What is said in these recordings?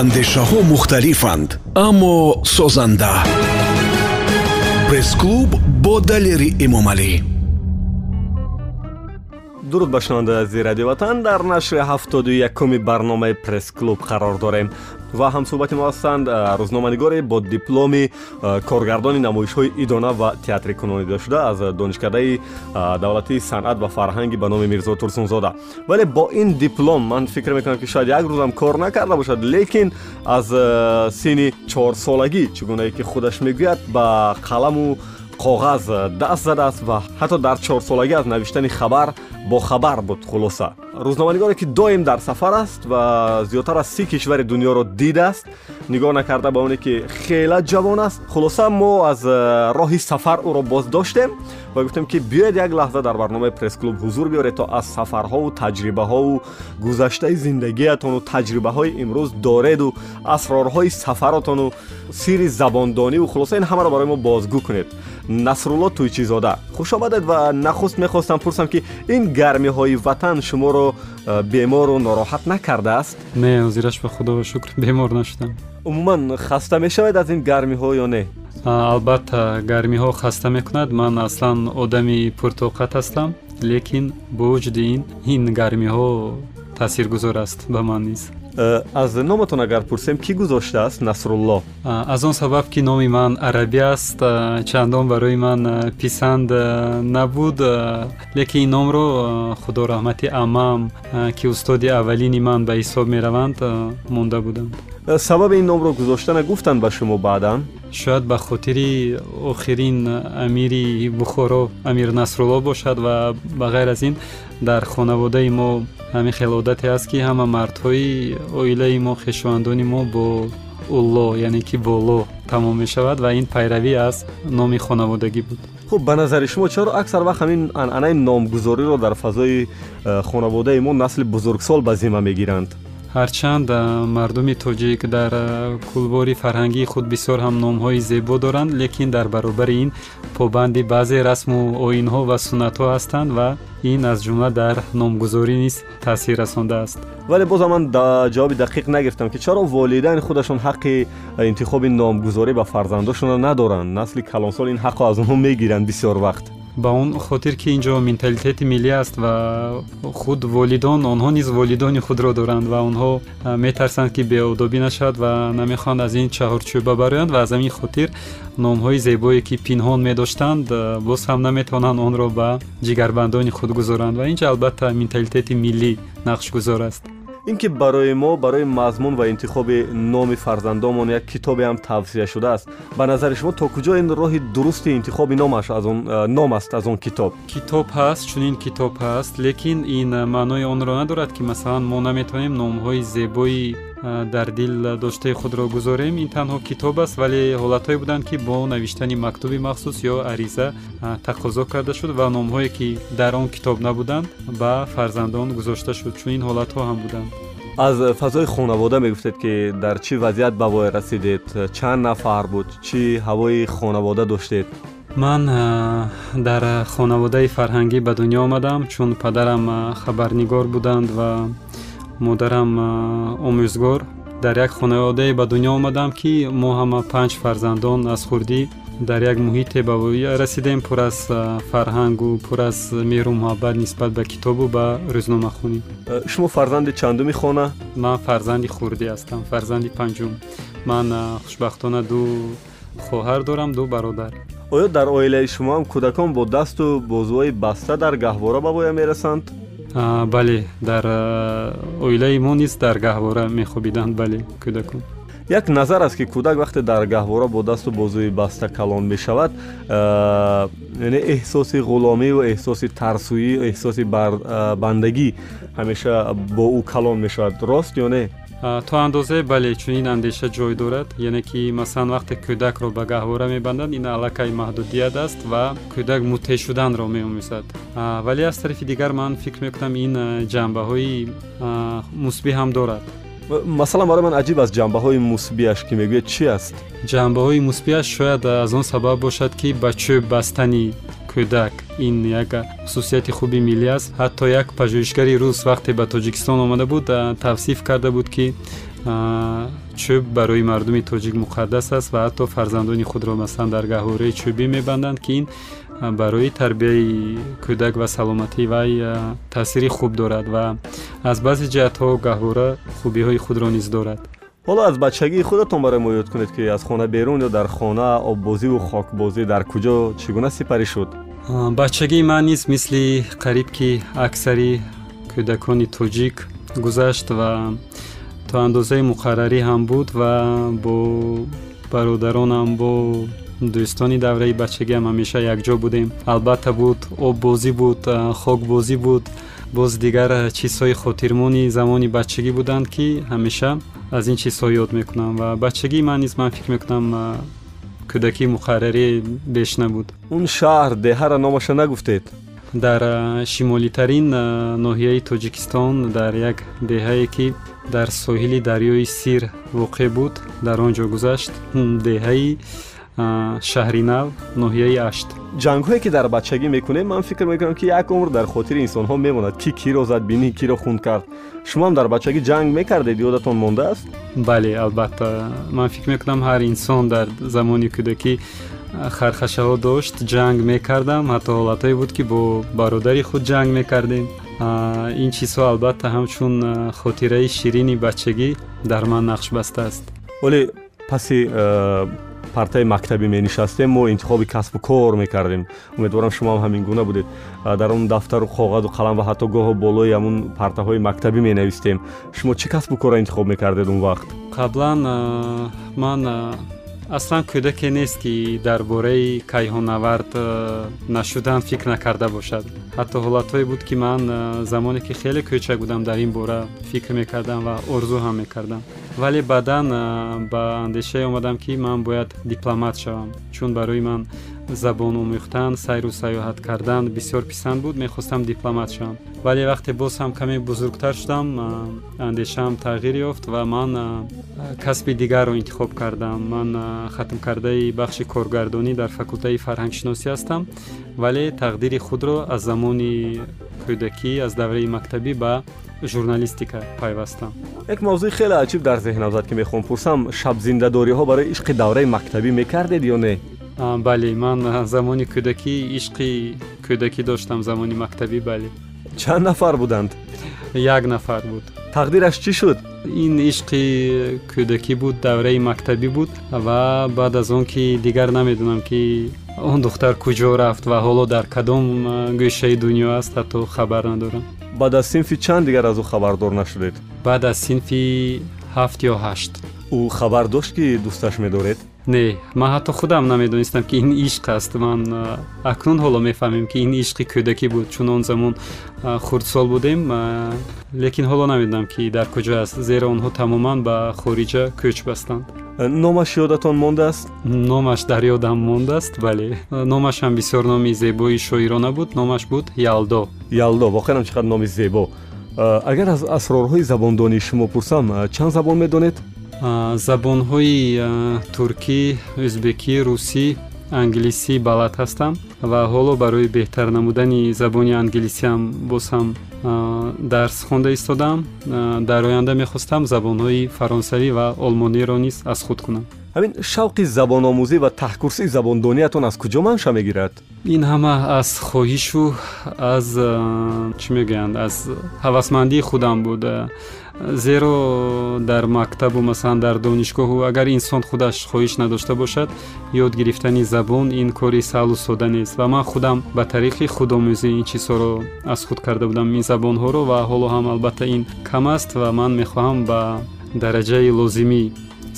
андешаҳо мухталифанд аммо созанда. Пресс-клуб бо далери эмомалӣ. Дуруд ба шунавандаи азизи радио ватан дар нашри ҳафтоду якуми барномаи пресс-клуб қарор дорем ва ҳамсӯҳбати мо ҳастанд рӯзноманигоре бо дипломи коргардони намоишҳои идона ва театри куноидашуда аз донишкадаи давлатии санъат ва фарҳанги ба номи мирзо турсунзода. Вале бо ин диплом ман фикр мекунам ки шояд як рӯзам кор накарда бошад лекин аз синни чорсолагӣ чӣ гунае ки худаш мегӯяд ба қаламу коғаз даст задааст ва ҳатто дар чорсолагӣ аз навиштани хабар бохабар буд хулоса рӯзноманигоре ки доим дар сафар аст ва зиёдтар аз си кишвари дунёро дидааст нигоҳ накарда ба оне ки хела ҷавон аст. Хулоса мо аз э, роҳи сафар ӯро боз доштем ва гуфтем ки биёед як лаҳза дар барномаи пресс-клуб ҳузур биёред то аз сафарҳову таҷрибаҳову гузаштаи зиндагиятону таҷрибаҳои имрӯз дореду асрорҳои сафаротону сирри забондониву хулоса ин ҳамаро барои мо бозгӯ кунед. Насрулло тӯйчизода хушомадед ва нахуст мехостам пурсам ки ин гармиҳои ватан шуморо Э, бемору нороҳат накардааст? Не ҳозираш ба худо шукр бемор нашудам умуман хаста мешавед аз ин гармиҳо ё не? Албатта гармиҳо хаста мекунад. Ман аслан одами пуртоқат ҳастам лекин бо вуҷуди ин ин гармиҳо таъсиргузор аст ба ман низ аз номатон агар пурсем кӣ гузоштааст? Насрулло. Аз он сабаб ки номи ман арабӣ аст чандон барои ман писанд набуд лекин ин номро худо раҳмати амам ки устоди аввалини ман ба ҳисоб мераванд монда буданд. Э, сабаби ин номро гузоштана гуфтанд ба шумо баъдан шояд ба хотири охирин амири бухоро амир насрулло бошад ва ба ғайр аз ин дар хонаводаи мо ҳамин хел одате аст ки ҳама мардҳои оилаи мо хешовандони мо бо улло яъне ки боло тамом мешавад ва ин пайравӣ аз номи хонаводагӣ буд. Хуб ба назари шумо чаро аксар вақт ҳамин анъанаи номгузориро дар фазои э, хонаводаи мо насли бузургсол ба зимма мегиранд ҳарчанд мардуми тоҷик дар кулбори фарҳангии худ бисёр ҳам номҳои зебо доранд лекин дар баробари ин побанди баъзе расму оинҳо ва суннатҳо ҳастанд ва ин аз ҷумла дар номгузорӣ низ таъсир расондааст вале бозам ман ҷавоби дақиқ нагирифтам ки чаро волидайни худашон ҳаққи интихоби номгузорӣ ба фарзандошонро надоранд. Насли калонсол ин ҳаққо аз онҳо мегиранд бисёр вақт ба он хотир ки инҷо менталитети миллӣ аст ва худ волидон онҳо низ волидони худро доранд ва онҳо метарсанд ки беодобӣ нашавад ва намехоҳанд аз ин чаҳорчӯба бароянд ва аз ҳамин хотир номҳои зебое ки пинҳон медоштанд боз ҳам наметавонанд онро ба ҷигарбандони худ гузоранд ва инҷа албатта менталитети миллӣ нақшгузор аст ин ки барои мо барои мазмун ва интихоби номи фарзандонмон як китобе ҳам тавсия шудааст. Ба назари шумо то куҷо ин роҳи дурусти интихоби номаш аз он э, ном аст аз он китоб? Китоб ҳаст чунин китоб ҳаст лекин ин маънои онро надорад ки масалан мо наметавонем номҳои зебои дар дил доштаи худро гузорем. Ин танҳо китоб аст вале ҳолатҳое буданд ки бо навиштани мактуби махсус ё ариза тақозо карда шуд ва номҳое ки дар он китоб набуданд ба фарзандон гузошта шуд чунин ҳолатҳо ҳам буданд. Аз фазои хонавода мегуфтед ки дар чӣ вазъият ба воя расидед? Чанд нафар буд? Чӣ ҳавои хонавода доштед? Ман дар хонаводаи фарҳангӣ ба дунё омадам чун падарам хабарнигор буданд ва модарам омӯзгор дар як хонаводае ба дунё омадам ки мо ҳама панҷ фарзандон аз хурдӣ дар як муҳите ба воя расидем пур аз фарҳангу пур аз меҳру муҳаббат нисбат ба китобу ба рӯзномахонӣ э, шумо фарзанди чандуми хона? Ман фарзанди хурдӣ ҳастам фарзанди панҷум. Ман хушбахтона ду хоҳар дорам ду бародар. Оё дар оилаи шумо ҳам кӯдакон бо дасту бозуҳои баста дар гаҳвора ба воя мерасанд бале дар оилаи мо низ дар гаҳвора мехобиданд бале кӯдакон як назар аст ки кӯдак вақте дар гаҳвора бо дасту бозуи баста калон мешавад яъне эҳсоси ғуломию эҳсоси тарсуӣ эҳсоси бандагӣ ҳамеша бо ӯ калон мешавад. Рост ё не то андозе бале чунин андеша ҷой дорад яъне ки масалан вақте кӯдакро ба гаҳвора мебанданд ин аллакай маҳдудият аст ва кӯдак муттеъ шуданро меомӯзад вале аз тарафи дигар ман фикр мекунам ин ҷанбаҳои мусбӣ ҳам дорад. Масалан барои ман аҷиб аст ҷанбаҳои мусбиаш ки мегӯяд чӣ аст? Ҷанбаҳои мусбиаш шояд аз он сабаб бошад ки ба чӯб бастани кӯдак. Ин як хусусияти хуби миллӣ аст. Ҳатто як пажӯҳишгари рус вақте ба тоҷикистон омада буд тавсиф карда буд ки чӯб барои мардуми тоҷик муқаддас аст ва ҳатто фарзандони худро масалан дар гаҳораи чӯбӣ мебанданд ки ин барои тарбияи кӯдак ва саломатии вай таъсири хуб дорад ва аз баъзе ҷиҳатҳо гаҳора хубиҳои худро низ дорад ҳоло аз бачагии худатон барои мо ёд кунед ки аз хона берун ё дар хона оббозиву хокбозӣ дар куҷо чӣ гуна сипарӣ шуд? Бачагии ман низ мисли қариб ки аксари кӯдакони тоҷик гузашт ва то андозаи муқаррарӣ ҳам буд ва бо бародаронам бо дӯстони давраи бачагиам ҳамеша якҷо будем. Албатта буд оббозӣ буд хокбозӣ буд боз дигар чизҳои хотирмони замони бачагӣ буданд ки ҳамеша аз ин чизҳо ёд мекунам. Ва бачагии ман низ ман фикр мекунам кӯдакии муқаррарӣ беш набуд. Он шаҳр деҳара номаша нагуфтед? Дар шимолитарин ноҳияи тоҷикистон дар як деҳае ки дар соҳили дарёи сир воқеъ буд дар он ҷо гузашт деҳаи шаҳри нав ноҳияи ашт. Ҷангҳое ки дар бачагӣ мекунем ман фикр мекунам ки як умр дар хотири инсонҳо мемонад ки киро зад бинӣ киро хун кард. Шумоам дар бачагӣ ҷанг мекардед ёдатон мондааст? Бале албатта. Ман фикр мекунам ҳар инсон дар замони кӯдакӣ хархашаҳо дошт ҷанг мекардам. Ҳатто ҳолатҳое буд ки бо бародари худ ҷанг мекардем. Ин чизҳо албатта ҳамчун хотираи ширини бачагӣ дар ман нақш бастааст оле паси партаи мактабӣ менишастем. Мо интихоби касбу кор мекардем. Умедворам шумоам ҳамин гуна будед. Дар он дафтару коғазу қалам ва ҳатто гоҳо болои ҳамун партаҳои мактабӣ менавистем. Шумо чӣ касбу корро интихоб мекардед он вақт? Қаблан ман аслан кӯдаке нест ки дар бораи кайҳонавард э, нашудан фикр накарда бошад? Ҳатто ҳолатҳое буд ки ман э, замоне ки хеле кӯчак будам дар ин бора фикр мекардам ва орзу ҳам мекардам. Вале баъдан э, ба андешае омадам ки ман бояд дипломат шавам чун барои ман забон омӯхтан сайру сайёҳат кардан бисёр писанд буд мехостам дипломат шавам вале вақте боз ҳам каме бузургтар шудам андешаам тағйир ёфт ва ман касби дигарро интихоб кардам. Ман хатмкардаи бахши коргардонӣ дар факултаи фарҳангшиносӣ ҳастам. Вале тақдири худро аз замони кӯдакӣ аз давраи мактабӣ ба журналистика пайвастам. Як мавзӯи хеле аҷиб дар зеҳнам зад ки мехоҳам пурсам шабзиндадориҳо барои ишқи давраи мактабӣ мекардед ё не бале ман замони кӯдакӣ ишқи кӯдакӣ доштам замони мактабӣ бале. Чанд нафар буданд? Як нафар буд. Тақдираш чӣ шуд? Ин ишқи кӯдакӣ буд давраи мактабӣ буд ва баъд аз он ки дигар намедонам ки он духтар куҷо рафт ва ҳоло дар кадом гӯшаи дунё аст ҳатто хабар надорам. Баъд аз синфи чанд дигар аз ӯ хабардор нашудед? Баъд аз синфи ҳафт ё ҳашт. Ӯ хабар дошт ки дӯсташ медоред не ман ҳатто худам намедонистам ки ин ишқ аст. Ман акнун ҳоло мефаҳмем ки ин ишқи кӯдакӣ буд. Чун он замон хурдсол будем лекин ҳоло намедонам ки дар куҷо аст. Зеро онҳо тамоман ба хориҷа кӯч бастанд. Номаш ёдатон мондааст? Номаш дар ёдам мондааст бале. Номашам бисёр номи зебои шоирона буд. Номаш буд ялдо. Ялдо воқеан чӣ қадр номи зебо. Агар аз асрорҳои забондонии шумо пурсам чанд забон медонед забонҳои туркӣ ӯзбекӣ русӣ англисӣ балад ҳастам ва ҳоло барои беҳтар намудани забони англисиам боз ҳам дарс хонда истодам. Дар оянда мехостам забонҳои фаронсавӣ ва олмониро низ аз худ кунам. Ҳамин шавқи забономӯзӣ ва таҳкурсии забондониятон аз куҷо манша мегирад? Ин ҳама аз хоҳишу аз чӣ мегӯянд? аз ҳавасмандии худам буд зеро дар мактабу масалан дар донишгоҳу агар инсон худаш хоҳиш надошта бошад ёд гирифтани забон ин кори саҳлу сода нест. Ва ман худам ба тариқи худомӯзӣ ин чизҳоро аз худ карда будам. Ин забонҳоро ва ҳоло ҳам албатта ин кам аст ва ман мехоҳам ба дараҷаи лозимӣ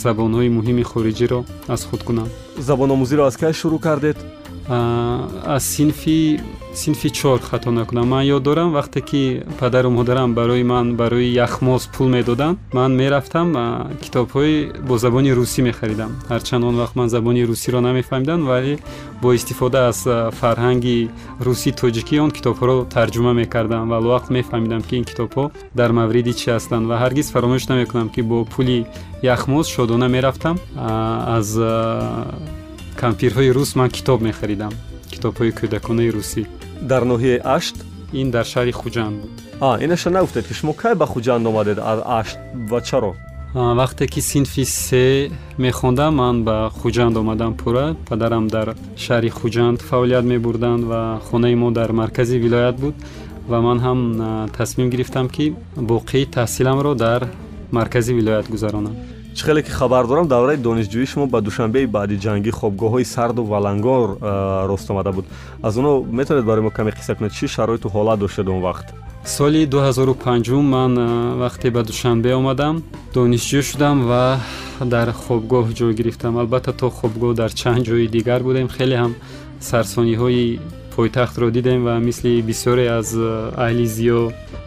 забонҳои муҳими хориҷиро аз худ кунам забономӯзиро аз кай шурӯъ кардед аз синфи синфи чор хато накунам. Ман ёд дорам вақте ки падару модарам барои ман барои яхмоз пул медоданд ман мерафтам китобҳои бо забони русӣ мехаридам. Ҳарчанд он вақт ман забони русиро намефаҳмидам вале бо истифода аз фарҳанги русӣ тоҷикӣ он китобҳоро тарҷума мекардам ва алвақт мефаҳмидам ки ин китобҳо дар мавриди чӣ ҳастанд ва ҳаргиз фаромӯш намекунам ки бо пули яхмоз шодона мерафтам аз кампирҳои рус ман китоб мехаридам китобҳои кӯдаконаи русӣ. Дар ноҳияи ашт? Ин дар шаҳри хуҷанд буд. Инаша нагуфтед ки шумо кай ба хуҷанд омадед аз ашт ва чаро? Вақте ки синфи се мехондам ман ба хуҷанд омадам пурра. Падарам дар шаҳри хуҷанд фаъолият мебурданд ва хонаи мо дар маркази вилоят буд. Ва ман ҳам тасмим гирифтам ки боқии таҳсиламро дар маркази вилоят гузаронам чӣ хеле ки хабар дорам давраи донишҷӯии шумо ба душанбеи баъди ҷангӣ хобгоҳҳои сарду валангор рост омада буд. Аз оно метавонед барои мо каме қисса кунед? Чӣ шароиту ҳолат доштед он вақт? Соли 2005 ман вақте ба душанбе омадам донишҷӯ шудам ва дар хобгоҳ ҷой гирифтам. Албатта то хобгоҳ дар чанд ҷои дигар будем хеле ҳам сарсониҳои пойтахтро дидем ва мисли бисёре аз аҳли зиё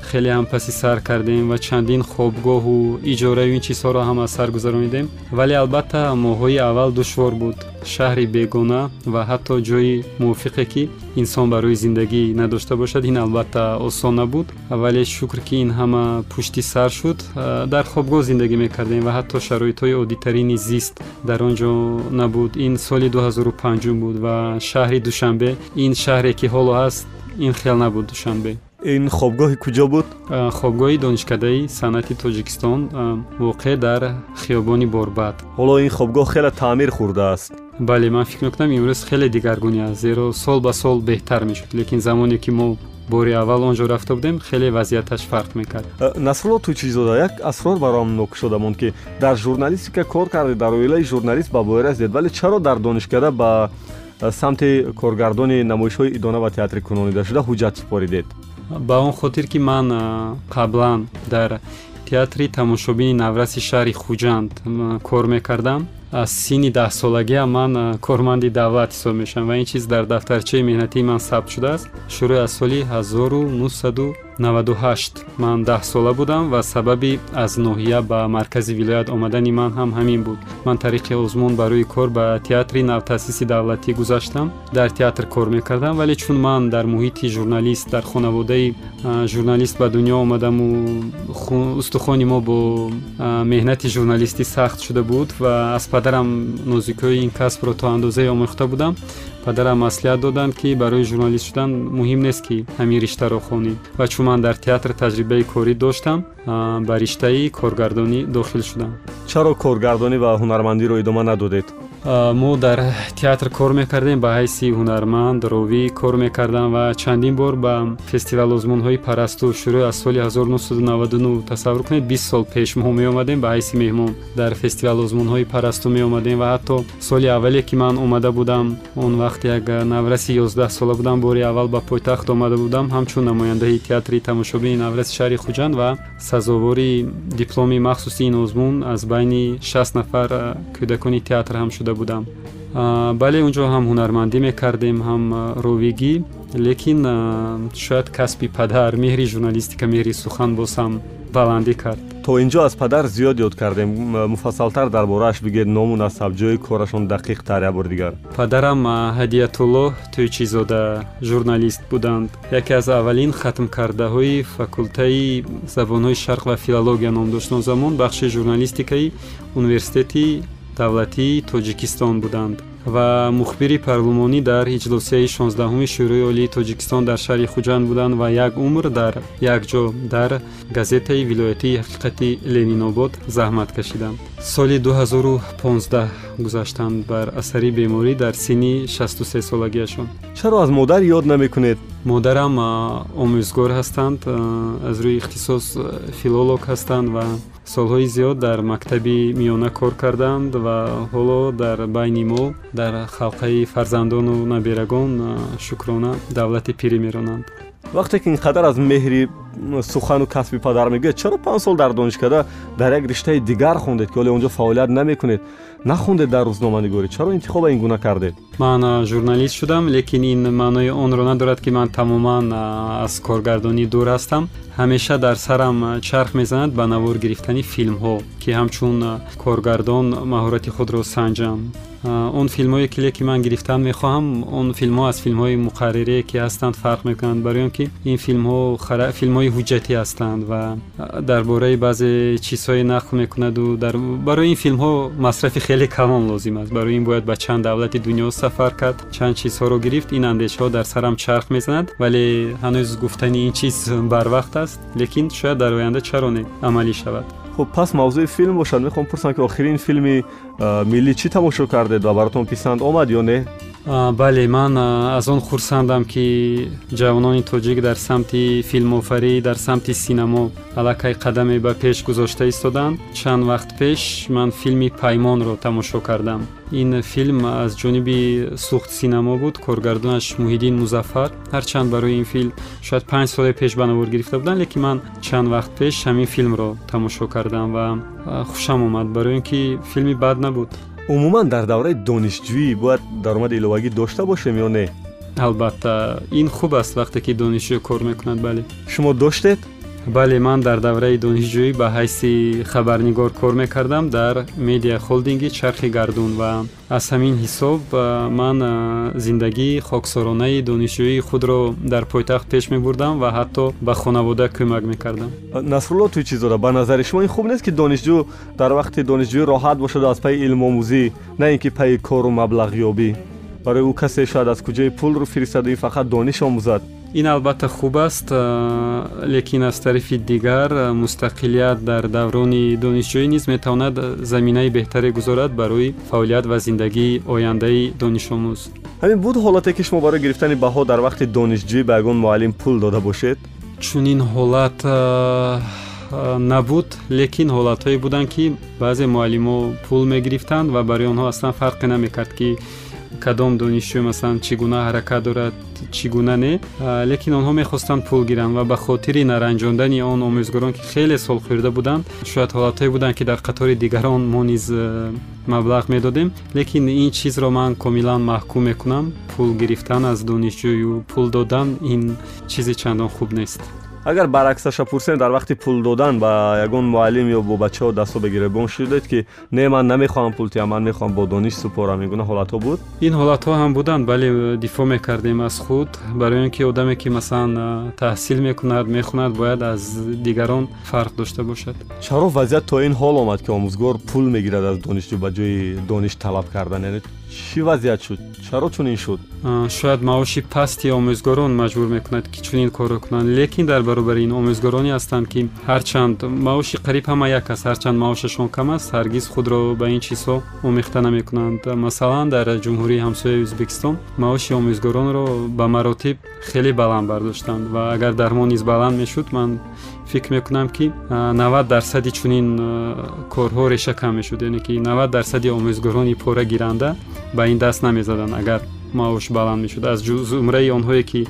хеле ҳам паси сар кардем ва чандин хобгоҳу иҷораю ин чизҳоро ҳам аз сар гузаронидем. Вале албатта моҳҳои аввал душвор буд шаҳри бегона ва ҳатто ҷои мувофиқе ки инсон барои зиндагӣ надошта бошад ин албатта осон набуд. Вале шукр ки ин ҳама пушти сар шуд. Дар хобгоҳ зиндагӣ мекардем ва ҳатто шароитҳои оддитарини зист дар он ҷо набуд. Ин соли 2005 буд ва шаҳри душанбе ин шаҳре ки ҳоло ҳаст ин хел набуд душанбе ин хобгоҳи куҷо буд? Хобгоҳи донишкадаи санъати тоҷикистон воқеъ дар хиёбони борбад ҳоло ин хобгоҳ хеле таъмир хӯрдааст бале ман фикр мекунам имрӯз хеле дигаргуни аст зеро сол ба сол беҳтар мешуд. Лекин замоне ки мо бори аввал он ҷо рафта будем хеле вазъияташ фарқ мекард. Насрулло тӯчизода як асрор бароам нокушода монд ки дар журналистика кор кардед дар оилаи журналист ба боира аздед вале чаро дар донишкада ба самти коргардони намоишҳои идона ва театри кунонидашуда ҳуҷҷат супоридед ба он хотир ки ман қаблан дар театри тамошобини навраси шаҳри хуҷанд кор мекардам. Аз синни даҳсолагиам ман корманди давлат ҳисоб мешавам ва ин чиз дар дафтарчаи меҳнатии ман сабт шудааст. Шурӯъ аз соли 19 98 ман даҳ сола будам ва сабаби аз ноҳия ба маркази вилоят омадани ман ҳам ҳамин буд. Ман тариқи озмун барои кор ба театри навтаъсиси давлатӣ гузаштам. Дар театр кор мекардам вале чун ман дар муҳити журналист дар хонаводаи журналист ба дунё омадаму устухони мо бо меҳнати журналистӣ сахт шуда буд ва аз падарам нозикҳои ин касбро то андозае омӯхта будам падарам маслиҳат доданд ки барои журналист шудан муҳим нест ки ҳамин риштаро хонӣ ва чун ман дар театр таҷрибаи корӣ доштам ба риштаи коргардонӣ дохил шудам. Чаро коргардонӣ ва ҳунармандиро идома надодед мо дар театр кор мекардем ба ҳайси ҳунарманд ровӣ кор мекардам ва чандин бор ба фестивалозмунҳои парасту шурӯъ аз соли 1999 тасаввур кунед. Бист сол пеш мо меомадем ба ҳайси меҳмон дар фестивалозмунҳои парасту меомадем ва ҳатто соли аввале ки ман омада будам он вақт як навраси ёздаҳ сола будам бори аввал ба пойтахт омада будам. Ҳамчун намояндаи театри тамошобини навраси шаҳри хуҷанд ва сазовори дипломи махсуси ин озмун аз байни шаст нафар кӯдакони театр ҳам шуда будам. Бале он ҷо ҳам ҳунармандӣ мекардем ҳам ровигӣ. Лекин шояд касби падар меҳри журналистика меҳри сухан боз ҳам баландӣ кард. То ин ҷо аз падар зиёд ёд кардем. Муфассалтар дар борааш бигӯед ному насаб ҷои корашон дақиқтар як бори дигар. Падарам ҳадиятулло тӯйчизода журналист буданд. Яке аз аввалин хатмкардаҳои факултаи забонҳои шарқ ва филология ном дошт. Он замон бахши журналистикаи университети давлатии тоҷикистон буданд ва мухбири парлумонӣ дар иҷлосияи 16 шӯрои олии тоҷикистон дар шаҳри хуҷанд буданд ва як умр дар як ҷо дар газетаи вилоятии ҳақиқати ленинобод заҳмат кашиданд. Соли 2015 гузаштанд бар асари беморӣ дар синни 63 солагиашон. Чаро аз модар ёд намекунед модарам омӯзгор ҳастанд аз рӯи ихтисос филолог ҳастанд ва солҳои зиёд дар мактаби миёна кор карданд ва ҳоло дар байни мо дар халқаи фарзандону набирагон шукрона давлати пирӣ меронанд. Вақте ки ин қадар аз меҳри сухану касби падар мегӯяд чаро панҷ сол дар донишкада дар як риштаи дигар хондед ки оле он ҷо фаъолият намекунед нахондед дар рӯзноманигорӣ чаро интихоба ин гуна кардед ман журналист шудам лекин ин маънои онро надорад ки ман тамоман аз коргардонӣ дур ҳастам ҳамеша дар сарам чарх мезанад ба навор гирифтани филмҳо ки ҳамчун коргардон маҳорати худро санҷам он филмҳое ки леки ман гирифтан мехоҳам он филмҳо аз филмҳои муқарририе ки ҳастанд фарқ мекунанд барои он ки ин филмҳо филмҳои одамои ҳуҷҷатӣ ҳастанд ва дар бораи баъзе чизҳое нақл мекунаду барои ин филмҳо масрафи хеле калон лозим аст. Барои ин бояд ба чанд давлати дунё сафар кард. Чанд чизҳоро гирифт. Ин андешаҳо дар сарам чарх мезанад вале ҳанӯз гуфтани ин чиз барвақт аст лекин шояд дар оянда чаро не амалӣ шавад. Хуб пас мавзӯи филм бошад. Мехоҳам пурсам ки охирин филми миллӣ чӣ тамошо кардед ва баротон писанд омад ё не бале ман аз он хурсандам ки ҷавонони тоҷик дар самти филмофарӣ дар самти синамо аллакай қадаме ба пеш гузошта истоданд чанд вақт пеш ман филми паймонро тамошо кардам. Ин филм аз ҷониби сухт синамо буд коргардонаш муҳиддин музаффар ҳарчанд барои ин филм шояд панҷ соли пеш ба навор гирифта буданд лекин ман чанд вақт пеш ҳамин филмро тамошо кардам ва хушам омад барои ин ки филми бад набуд умуман дар давраи донишҷӯӣ бояд даромади иловагӣ дошта бошем ё не? Албатта ин хуб аст вақте ки донишҷӯ кор мекунад бале. Шумо доштед бале ман дар давраи донишҷӯӣ ба ҳайси хабарнигор кор мекардам дар медиа холдинги чархи гардун ва аз ҳамин ҳисоб ман зиндагии хоксоронаи донишҷӯии худро дар пойтахт пеш мебурдам ва ҳатто ба хонавода кӯмак мекардам. Насрулло туйчизода ба назари шумо ин хуб нест ки донишҷӯ дар вақти донишҷӯӣ роҳат бошад аз пайи илмомӯзӣ на ин ки пайи кору маблағёбӣ барои ӯ касе шояд аз куҷои пулро фиристаду ин фақат дониш омӯзад ин албатта хуб аст лекин аз тарафи дигар мустақилият дар даврони донишҷӯӣ низ метавонад заминаи беҳтаре гузорад барои фаъолият ва зиндагии ояндаи донишомӯз. Ҳамин буд ҳолате ки шумо барои гирифтани баҳо дар вақти донишҷӯӣ ба ягон муаллим пул дода бошед? Чунин ҳолат набуд. Лекин ҳолатҳое буданд ки баъзе муаллимо пул мегирифтанд ва барои онҳо аслан фарқе намекард ки кадом донишҷӯ масалан чӣ гуна ҳаракат дорад чӣ гуна не лекин онҳо мехостанд пул гиранд ва ба хотири наранҷондани он омӯзгорон ки хеле сол хӯрда буданд шояд ҳолатҳое буданд ки дар қатори дигарон мо низ маблағ медодем. Лекин ин чизро ман комилан маҳкум мекунам. Пул гирифтан аз донишҷӯю пул додан ин чизи чандон хуб нест агар баръаксаша пурсем дар вақти пул додан ба ягон муаллим ё бо бачаҳо дастҳо гиребон шудед ки не ман намехоҳам пул тия ман мехоҳам бо дониш супорам ин гуна ҳолатҳо буд ин ҳолатҳо ҳам буданд бале дифоъ мекардем аз худ барои он ки одаме ки масалан таҳсил мекунад мехонад бояд аз дигарон фарқ дошта бошад чаро вазъият то ин ҳол омад ки омӯзгор пул мегирад аз донишҷӯ ба ҷои дониш талаб кардан яъне чӣ вазъият шуд? чаро чунин шуд? Шояд маоши пасти омӯзгорон маҷбур мекунад ки чунин корро кунанд. Лекин дар баробари ин омӯзгороне ҳастанд ки ҳарчанд маоши қариб ҳама як аст. ҳарчанд маошашон кам аст ҳаргиз худро ба ин чизҳо омехта намекунанд масалан дар ҷумҳурии ҳамсояи ӯзбекистон маоши омӯзгоронро ба маротиб хеле баланд бардоштанд. Ва агар дар мо низ баланд мешуд ман фикр мекунам ки навад дарсади чунин корҳо реша кам мешуд яъне ки навад дарсади омӯзгорони пора гиранда ба ин даст намезаданд. Агар маош баланд мешуд аз зумраи онҳое ки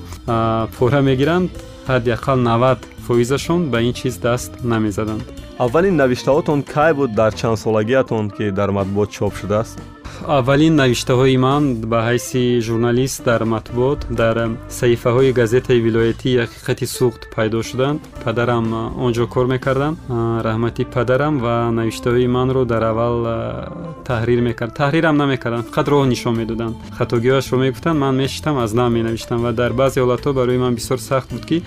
пора мегиранд ҳадди ақал навад фоизашон ба ин чиз даст намезаданд. Аввалин навиштаҳотон кай буд дар чандсолагиятон ки дар матбуот чоп шудааст аввалин навиштаҳои ман ба ҳайси журналист дар матбуот дар саҳифаҳои газетаи вилоятии ҳақиқати суғд пайдо шуданд падарам он ҷо кор мекардам? Раҳмати падарам ва навиштаҳои манро дар аввал таҳрир мекард. Таҳрирам намекарданд фақат роҳ нишон медоданд. Хатогиҳояшро мегуфтанд ман мешиштам аз нав менавиштам ва дар баъзе ҳолатҳо барои ман бисёр сахт буд ки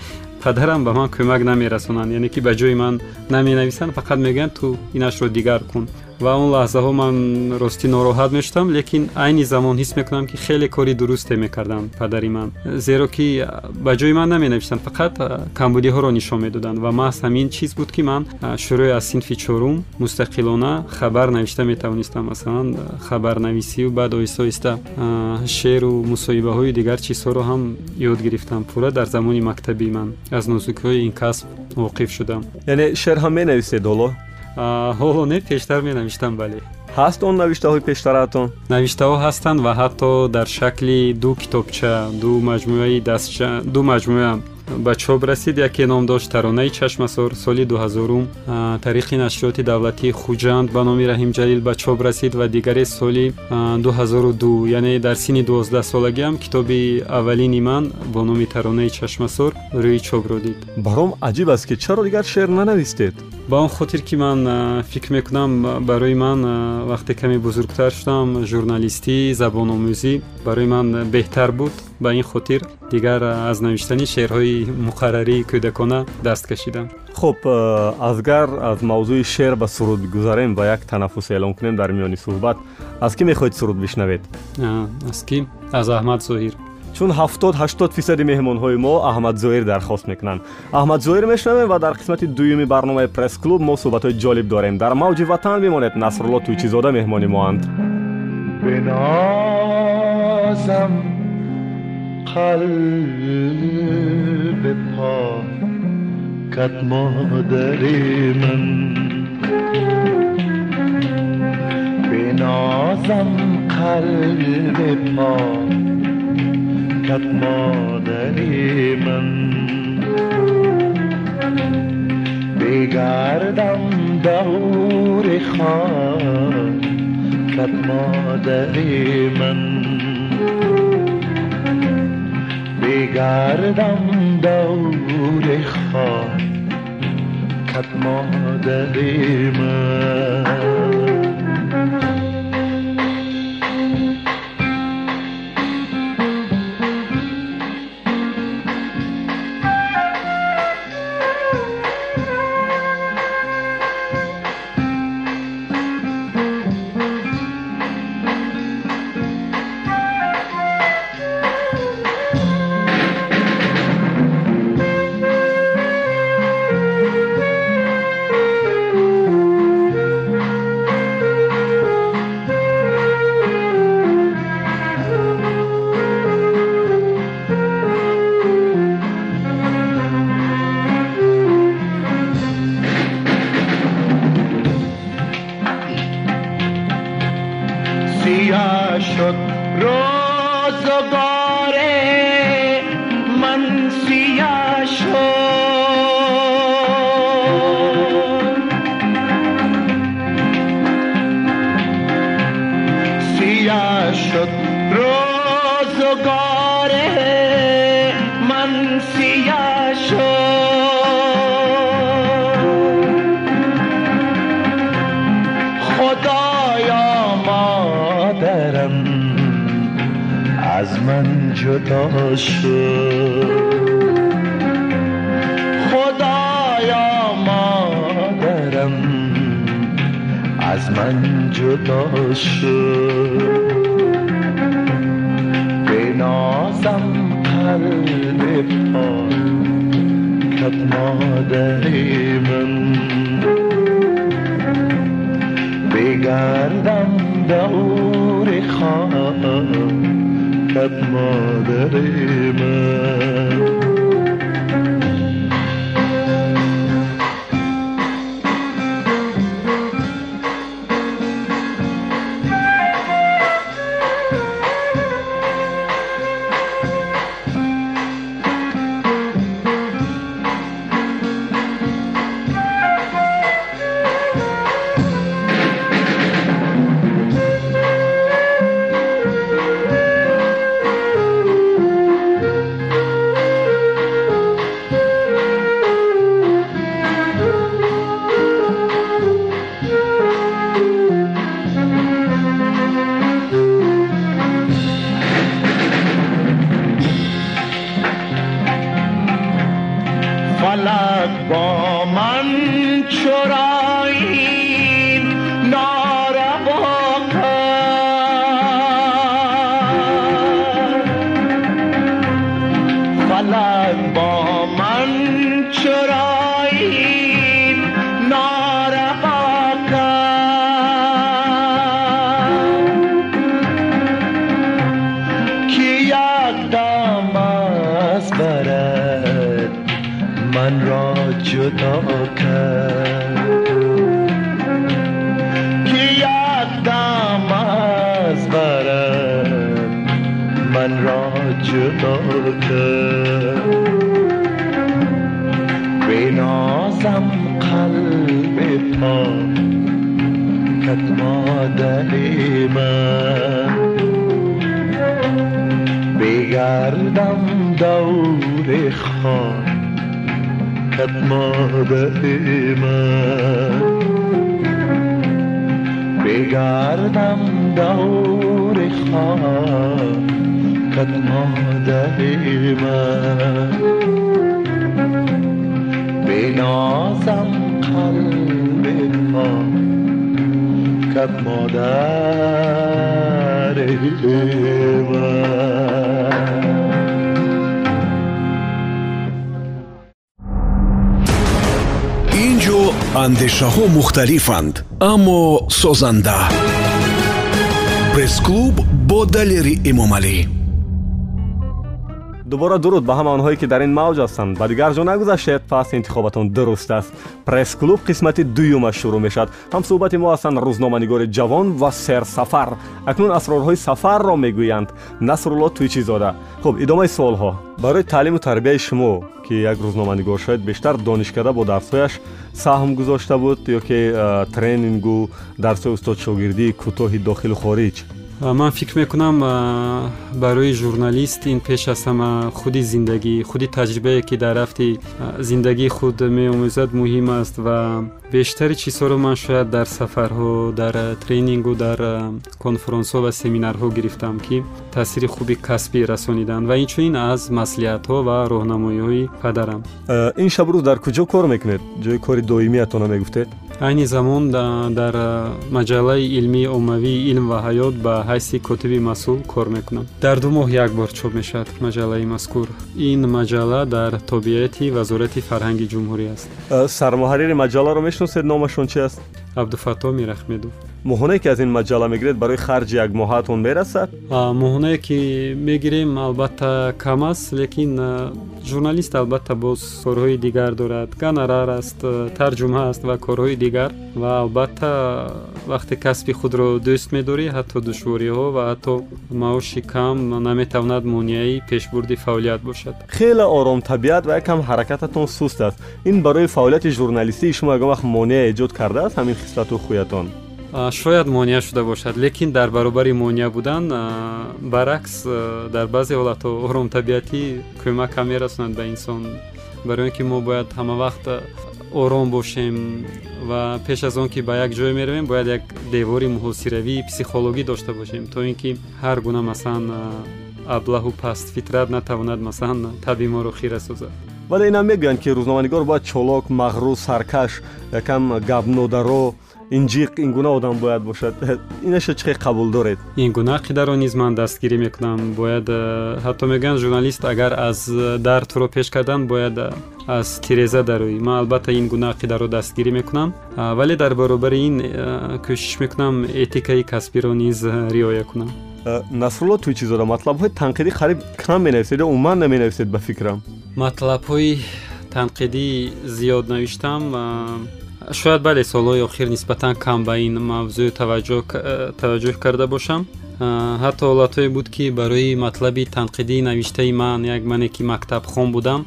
падарам ба ман кӯмак намерасонанд яъне ки ба ҷои ман наменависанд фақат мегӯянд ту инашро дигар кун ва он лаҳзаҳо ман ростӣ нороҳат мешудам лекин айни замон ҳис мекунам ки хеле кори дурусте мекарданд падари ман. Зеро ки ба ҷои ман наменавиштанд фақат камбудиҳоро нишон медоданд ва маҳз ҳамин чиз буд ки ман шурӯъ аз синфи чорум мустақилона хабар навишта метавонистам масалан хабарнависию баъд оҳиста оҳиста шеъру мусоҳибаҳои дигар чизҳоро ҳам ёд гирифтам пурра дар замони мактаби ман. Аз нозукиҳои ин касб воқиф шудам. Яъне шеър ҳам менависед ҳоло ҳоло не пештар менавиштам бале. Ҳаст он навиштаҳои пештараатон навиштаҳо ҳастанд ва ҳатто дар шакли ду китобча ду маҷмӯаи дастча ду маҷмӯа ба чоп расид яке ном дошт таронаи чашмасор соли дуҳазорум тариқи нашриёти давлатии хуҷанд ба номи раҳимҷалил ба чоп расид ва дигаре соли дуҳазору ду яъне дар синни дувоздаҳсолагиам китоби аввалини ман бо номи таронаи чашмасор рӯи чопро дид. Баром аҷиб аст ки чаро дигар шеър нанавистед? Ба он хотир ки ман фикр мекунам барои ман вақте каме бузургтар шудам журналистӣ забономӯзӣ барои ман беҳтар буд ба ин хотир дигар аз навиштани шеърҳои муқаррарии кӯдакона даст кашидам. Хуб э, азгар аз мавзӯи шеър ба суруд гузарем ва як танаффус эълон кунем дар миёни суҳбат аз кӣ мехоҳед суруд бишнавед? Аз кӣ? Аз аҳмад зоҳир. Чун 78 фисади меҳмонҳои мо аҳмадзоир дархост мекунанд. Аҳмадзоир мешнавем ва дар қисмати дуюми барномаи пресс-клуб мо суҳбатҳои ҷолиб дорем. Дар мавҷи ватан бимонед насрулло тӯйчизода меҳмони моанд. Бинозам قلب پاکت مادر من. بنازم قلب پاکت مادر من. بگردم دور خواهد کت مادری من. بگردم دور خواه کت مادری من. گردم دور خار کت مادر من. بگردم دور خار کت مادر من. بنازم قلب پا کت مادر من ин ҷо андешаҳо мухталифанд аммо созанда. Пресс-клуб бо далери эмомалӣ дубора дуруд ба ҳама онҳое ки дар ин мавҷ ҳастанд. Ба дигар ҷо нагузаштед пас интихобатон дуруст аст. Пресс-клуб қисмати дуюмаш шурӯъ мешавад. Ҳамсӯҳбати мо ҳастанд рӯзноманигори ҷавон ва серсафар акнун асрорҳои сафарро мегӯянд. Насрулло туйчизода. Хуб идомаи суолҳо. Барои таълиму тарбияи шумо ки як рӯзноманигор шояд бештар донишкада бо дарсҳояш саҳм гузошта буд ё ки тренингу дарсҳои устодшогирдии кӯтоҳи дохилу хориҷ ман фикр мекунам барои журналист ин пеш аз ҳама худи зиндагӣ худи таҷрибае ки дар рафти зиндагии худ меомӯзад муҳим аст ва бештари чизҳоро ман шояд дар сафарҳо дар тренингу дар конферонсҳо ва семинарҳо гирифтам ки таъсири хуби касбӣ расониданд ва инчунин аз маслиҳатҳо ва роҳнамоиҳои падарам. Ин шабрӯз дар куҷо кор мекунед? Ҷои кори доимиатона мегуфтед айни замон дар маҷаллаи илмии оммавии илм ва ҳаёт ба ҳайси котиби масъул кор мекунам дар ду моҳ як бор чоп мешавад маҷаллаи мазкур. Ин маҷалла дар тобеати вазорати фарҳанги ҷумҳурӣ аст. Сармуҳаррири маҷалларо мешиносед номашон чи аст абдуфатто мирахмедов. Моҳонае ки аз ин маҷалла мегиред барои харҷи як моҳатон мерасад? Моҳонае ки мегирем албатта кам аст лекин журналист албатта боз корҳои дигар дорад. Гонорар аст тарҷума аст ва корҳои дигар. Ва албатта вақте касби худро дӯст медорӣ ҳатто душвориҳо ва ҳатто маоши кам наметавонад монеаи пешбурди фаъолият бошад. Хеле оромтабиат ва якам ҳаракататон суст аст. Ин барои фаъолияти журналистии шумо ягон вақт монеа эҷод кардааст ҳамин хислату хуятон. Шояд монеа шуда бошад лекин дар баробари монеа будан баръакс дар баъзе ҳолатҳо оромтабиатӣ кӯмакам мерасонад ба инсон. Барои он ки мо бояд ҳама вақт ором бошем ва пеш аз он ки ба як ҷое меравем бояд як девори муҳосиравии психологӣ дошта бошем то ин ки ҳар гуна масалан аблаҳу пастфитрат натавонад масалан таби моро хира созад вале инам мегӯянд ки рӯзноманигор бояд чолок мағрур саркаш якам гапнодаро инҷиқ ин гуна одам бояд бошад. Инаша чӣ қабул доред? Ин гуна ақидаро низ ман дастгирӣ мекунам. Бояд э, ҳатто мегӯянд журналист агар аз дар туро пеш кардан бояд э, аз тиреза дарӯӣ ман албатта ин гуна ақидаро дастгирӣ мекунам. Вале дар баробари ин э, кӯшиш мекунам этикаи касбиро низ риоя кунам. Насрулло туйчизода матлабҳои танқидӣ қариб кам менависед ё умуман наменависед ба фикрам матлабҳои танқидӣ зиёд навиштам шояд бале солҳои охир нисбатан кам ба ин мавзӯъ таваҷҷӯҳ карда бошам ҳатто ҳолатҳое буд ки барои матлаби танқидии навиштаи ман як мане ки мактабхон будам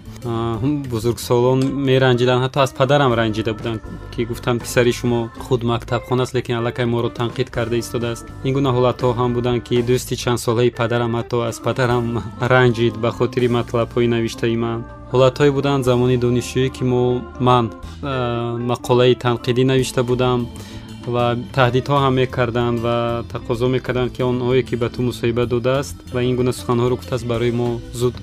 бузургсолон меранҷиданд ҳатто аз падарам ранҷида буданд ки гуфтанд писари шумо худ мактабхон аст лекин аллакай моро танқид карда истодааст ин гуна ҳолатҳо ҳам буданд ки дӯсти чандсолаи падарам ҳатто аз падарам ранҷид ба хотири матлабҳои навиштаи ман. Ҳолатҳое буданд замони донишҷӯӣ ки мо ман мақолаи танқидӣ навишта будам ва таҳдидҳо ҳам мекарданд ва тақозо мекарданд ки онҳое ки ба ту мусоҳиба додааст ва ин гуна суханҳоро гуфтааст барои мо зуд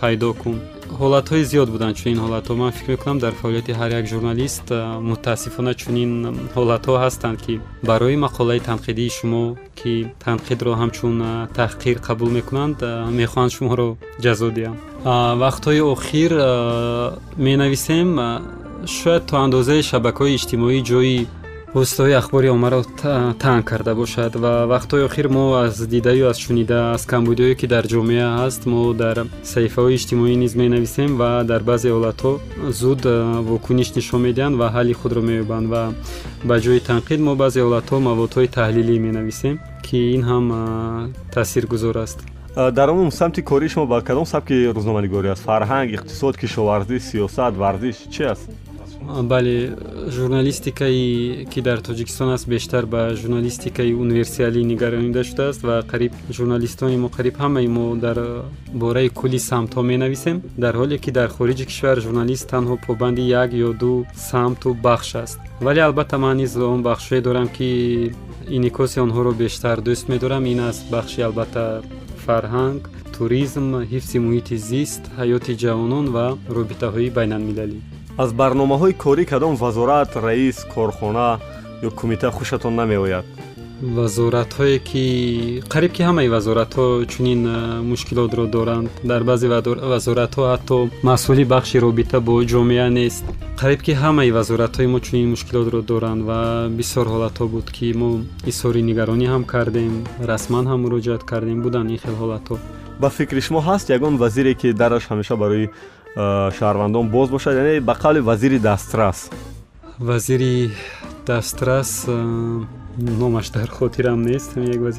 пайдо кун. Ҳолатҳои зиёд буданд чунин ҳолатҳо. Ман фикр мекунам дар фаъолияти ҳар як журналист мутаассифона чунин ҳолатҳо ҳастанд ки барои мақолаи танқидии шумо ки танқидро ҳамчун таҳқир қабул мекунанд мехоҳанд шуморо ҷазо диҳанд вақтҳои охир менависем шояд то андозае шабакаҳои иҷтимоӣ ҷои воситаҳои ахбори оммаро танг карда бошад ва вақтҳои охир мо аз дидаю аз шунида аз камбудиҳое ки дар ҷомеа ҳаст мо дар саҳифаҳои иҷтимоӣ низ менависем ва дар баъзе ҳолатҳо зуд вокуниш нишон медиҳанд ва ҳалли худро меёбанд ва ба ҷои танқид мо баъзе ҳолатҳо маводҳои таҳлилӣ менависем ки ин ҳам таъсиргузор аст. Дар умум самти кории шумо ба кадом сабки рӯзноманигорӣ аст? Фарҳанг иқтисод кишоварзӣ сиёсат варзиш чӣ аст бале журналистикаи ки дар тоҷикистон аст бештар ба журналистикаи универсиалӣ нигаронида шудааст ва қариб журналистони мо қариб ҳамаи мо дар бораи кулли самтҳо менависем. Дар ҳоле ки дар хориҷи кишвар журналист танҳо побанди як ё ду самту бахш аст. Вале албатта ман низ он бахшҳое дорам ки инъикоси онҳоро бештар дӯст медорам. Ин аст бахши албатта фарҳанг туризм ҳифзи муҳити зист ҳаёти ҷавонон ва робитаҳои байналмилалӣ аз барномаҳои корӣ кадом вазорат раис корхона ё кумита хушатон намеояд? Вазоратҳое ки қариб ки ҳамаи вазоратҳо чунин мушкилотро доранд дар баъзе вазоратҳо ҳатто масъули бахши робита бо ҷомеа нест. қариб ки ҳамаи вазоратҳои мо чунин мушкилотро доранд ва бисёр ҳолатҳо буд ки мо изҳори нигаронӣ ҳам кардем расман ҳам муроҷиат кардем буданд ин хел ҳолатҳо. Ба фикри шумо ҳаст ягон вазире ки дараш ҳамеша барои шаҳрвандон боз бошад яъне ба қавли вазири дастрас. Вазири дастрас номаш дар хотирам нест.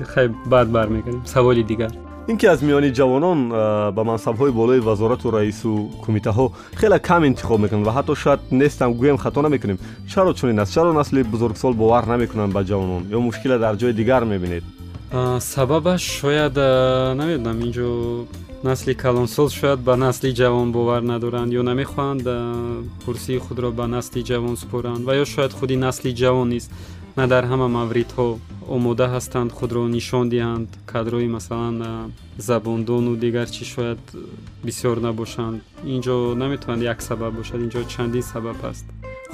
Хай баъд бармегардем саволи дигар. Ин ки аз миёни ҷавонон ба мансабҳои болои вазорату раису кумитаҳо хеле кам интихоб мекунанд ва ҳатто шояд нестам гӯем хато намекунем. Чаро чунин аст? Чаро насли бузургсол бовар намекунанд ба ҷавонон ё мушкиле дар ҷои дигар мебинед? Сабабаш шояд намедонам. Инҷо насли калонсол шояд ба насли ҷавон бовар надоранд. Ё намехоҳанд курсии худро ба насли ҷавон супоранд ва ё шояд худи насли ҷавон низ на дар ҳама мавридҳо омода ҳастанд худро нишон диҳанд кадрои масалан забондону дигар чӣ шояд бисёр набошанд. Инҷо наметаванд як сабаб бошад инҷо чандин сабаб ҳаст.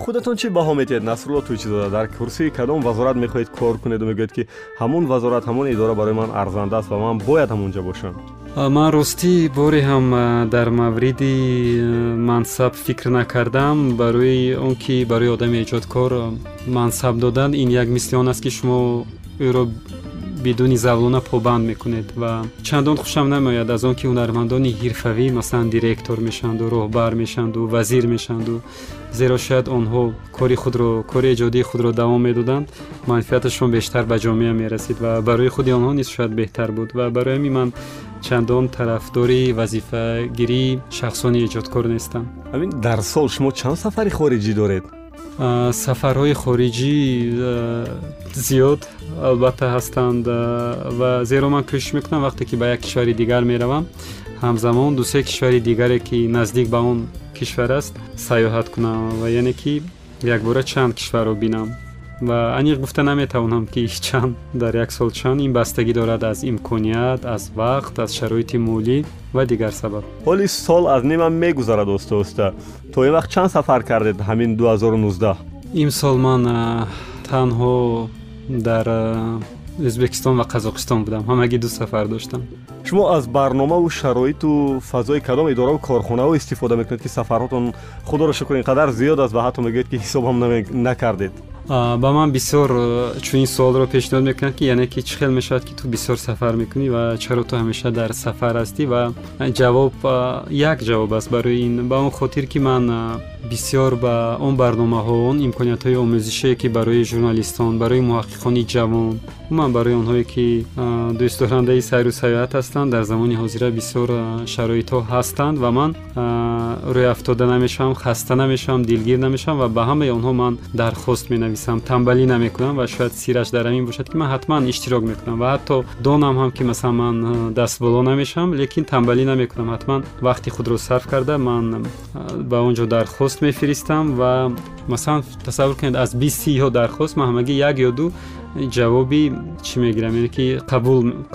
Худатон чӣ баҳо метиҳед? Насрулло тӯйчизода дар курсии кадом вазорат мехоҳед кор кунеду мегӯед ки ҳамон вазорат ҳамон идора барои ман арзанда аст ва ман бояд ҳамонҷо бошам ман ростӣ боре ҳам дар мавриди мансаб фикр накардам. Барои он ки барои одами эҷодкор мансаб додан ин як мисли он аст ки шумо ӯро бидуни завлона побанд мекунед. Ва чандон хушам намеояд аз он ки ҳунармандони ҳирфавӣ масалан директор мешаванду роҳбар мешаванду вазир мешаванду зеро шояд онҳо кори худро кори эҷодии худро давом медоданд манфиаташон бештар ба ҷомеа мерасид. Ва барои худи онҳо низ шояд беҳтар буд. Ва барои ҳамин ман чандон тарафдори вазифагирии шахсони эҷодкор нестам. Ҳамин дар сол шумо чанд сафари хориҷӣ доред? Сафарҳои хориҷӣ зиёд албатта ҳастанд ва зеро ман кӯшиш мекунам вақте ки ба як кишвари дигар меравам. Ҳамзамон дусе кишвари дигаре ки наздик ба он кишвар аст сайёҳат кунам ва яъне ки якбора чанд кишварро бинам ва аниқ гуфта наметавонам ки чанд дар як сол чанд ин бастагӣ дорад аз имконият аз вақт аз шароити молӣ ва дигар сабаб. Ҳоли сол аз нимам мегузарад оста оста то ин вақт чанд сафар кардед ҳамин 2019 имсол ман танҳо дар ӯзбекистон ва қазоқистон будам. Ҳамагӣ ду сафар доштам. Шумо аз барномаву шароиту фазои кадом идораву корхонаҳо истифода мекунед ки сафарҳотон худоро шукр ин қадар зиёд аст ва ҳатто мегӯед ки ҳисобам накардед ба ман бисёр э, чунин суолро пешниҳод мекунанд ки яъне ки чӣ хел мешавад ки ту бисёр сафар мекунӣ ва чаро ту ҳамеша дар сафар ҳастӣ ва ҷавоб як ҷавоб аст барои ин. Ба он хотир ки ман бисёр ба он барномаҳо он имкониятҳои омӯзишие ки барои журналистон барои муҳаққиқони ҷавон умуман барои онҳое ки дӯстдорандаи сайру саёҳат ҳастанд дар замони ҳозира бисёр шароитҳо ҳастанд ва ман рӯяфтода намешавам хаста намешавам дилгир намешавам ва ба ҳамаи онҳо ман дархост менависам тамбалӣ намекунам ва шояд сираш дар ҳамин бошад ки ман ҳатман иштирок мекунам ва ҳатто донам ҳам ки масалан ман дастболо намешавам лекин тамбалӣ намекунам ҳатман вақти худро сарф карда ман ба он ҷо дархост мефиристам ва масалан тасаввур кунед аз бистиҳо дархост ман ҳамагӣ як ё ду ҷавоби чӣ мегирам яъне ки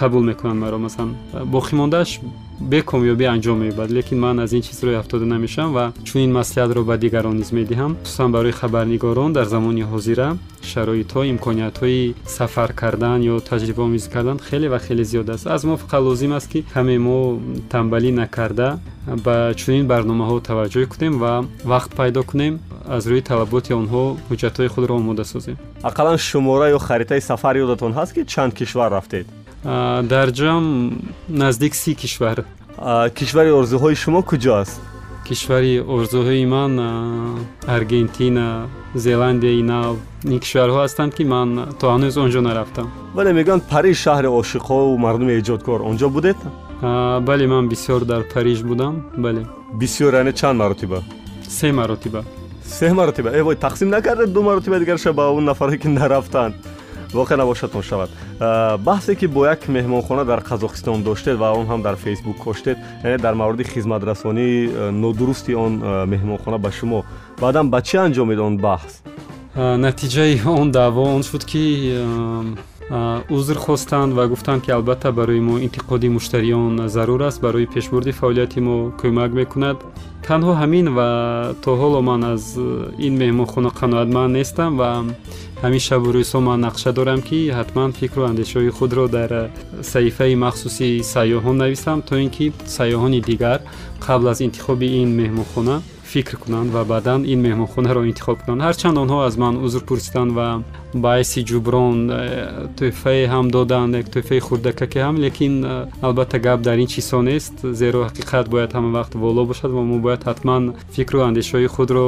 қабул мекунанд маро. Масалан боқимондааш бекомёбӣ анҷом меёбад лекин ман аз ин чиз рӯй афтода намешавам ва чунин маслиҳатро ба дигарон низ медиҳам. Хусусан барои хабарнигорон дар замони ҳозира шароитҳо имкониятҳои сафар кардан ё таҷрибаомӯзӣ кардан хеле ва хеле зиёд аст. Аз мо фақат лозим аст ки каме мо тамбалӣ накарда ба чунин барномаҳо таваҷҷӯҳ кунем ва вақт пайдо кунем аз рӯи талаботи онҳо ҳуҷҷатҳои худро омода созем. Ақаллан шумора ё харитаи сафар ёдатон ҳаст ки чанд кишвар рафтед дар ҷамъ наздик си кишвар. Кишвари орзуҳои шумо куҷо аст кишвари орзуҳои ман аргентина зеландияи нав ин кишварҳо ҳастанд ки ман то ҳанӯз он ҷо нарафтам. Вале мегӯянд париж шаҳри ошиқҳову мардуми эҷодкор он ҷо будед бале ман бисёр дар париж будам бале бисёр яъне чанд маротиба? Се маротиба. Се маротиба. Эвой тақсим накардед ду маротиба дигарша ба он нафаре ки нарафтанд воқеъ набошадтон шавад. Баҳсе ки бо як меҳмонхона дар қазоқистон доштед ва он ҳам дар фейсбук коштед яъне дар мавриди хизматрасонии нодурусти он меҳмонхона ба шумо баъдан ба чӣ анҷомид он баҳс? Натиҷаи он даъво он шуд ки узр хостанд ва гуфтанд ки албатта барои мо интиқоди муштариён зарур аст барои пешбурди фаъолияти мо кӯмак мекунад. Танҳо ҳамин ва то ҳоло ман аз ин меҳмонхона қаноатманд нестам ва ҳамин шабу рӯзҳо ман нақша дорам ки ҳатман фикру андешаҳои худро дар саҳифаи махсуси сайёҳон нависам то ин ки сайёҳони дигар қабл аз интихоби ин меҳмонхона фикр кунанд ва баъдан ин меҳмонхонаро интихоб кунанд. Ҳарчанд онҳо аз ман узр пурсиданд ва баъси ҷуброн э, тӯҳфае ҳам доданд як тӯҳфаи хурдакаке ҳам лекин э, албатта гап дар ин чизҳо нест зеро ҳақиқат бояд ҳама вақт воло бошад ва мо бояд ҳатман фикру андешаҳои худро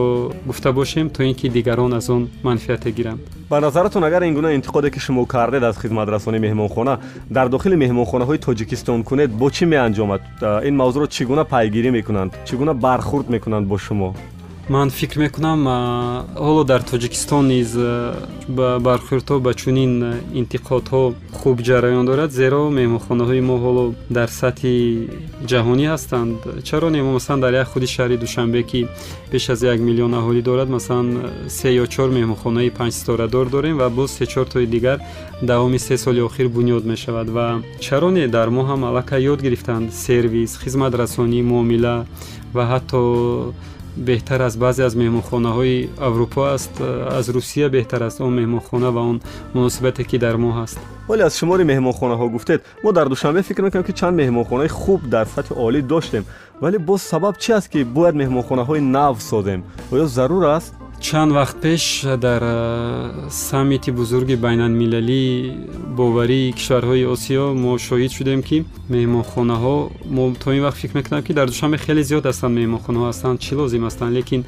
гуфта бошем то ин ки дигарон аз он манфиате гиранд ба назаратон агар ин гуна интиқоде ки шумо кардед аз хизматрасонии меҳмонхона дар дохили меҳмонхонаҳои тоҷикистон кунед бо чӣ меанҷомад ин мавзӯъро чӣ гуна пайгирӣ мекунанд чӣ гуна бархурд мекунанд бо шумо ман фикр мекунам ҳоло дар тоҷикистон низ бархӯрдҳо ба чунин интиқодҳо хуб ҷараён дорад зеро меҳмонхонаҳои мо ҳоло дар сатҳи ҷаҳонӣ ҳастанд. Чаро не мо масалан дар як худи шаҳри душанбе ки беш аз як миллион аҳолӣ дорад масалан се ё чор меҳмонхонаи панҷситорадор дорем ва боз се чортои дигар давоми се соли охир бунёд мешавад. Ва чаро не дар мо ҳам аллакай ёд гирифтанд сервис хизматрасонӣ муомила ва ҳатто беҳтар аз баъзе аз меҳмонхонаҳои аврупо аст аз русия беҳтар аст он меҳмонхона ва он муносибате ки дар мо ҳаст вале аз шумори меҳмонхонаҳо гуфтед мо дар душанбе фикр мекунем ки чанд меҳмонхонаи хуб дар сатҳи олӣ доштем. Вале боз сабаб чи аст ки бояд меҳмонхонаҳои нав созем? Оё зарур аст чанд вақт пеш дар саммити бузурги байналмилалии боварии кишварҳои осиё мо шоҳид шудем ки меҳмонхонаҳо мо то ин вақт фикр мекунам ки дар душанбе хеле зиёд ҳастанд меҳмонхонаҳо ҳастанд чӣ лозим ҳастанд? Лекин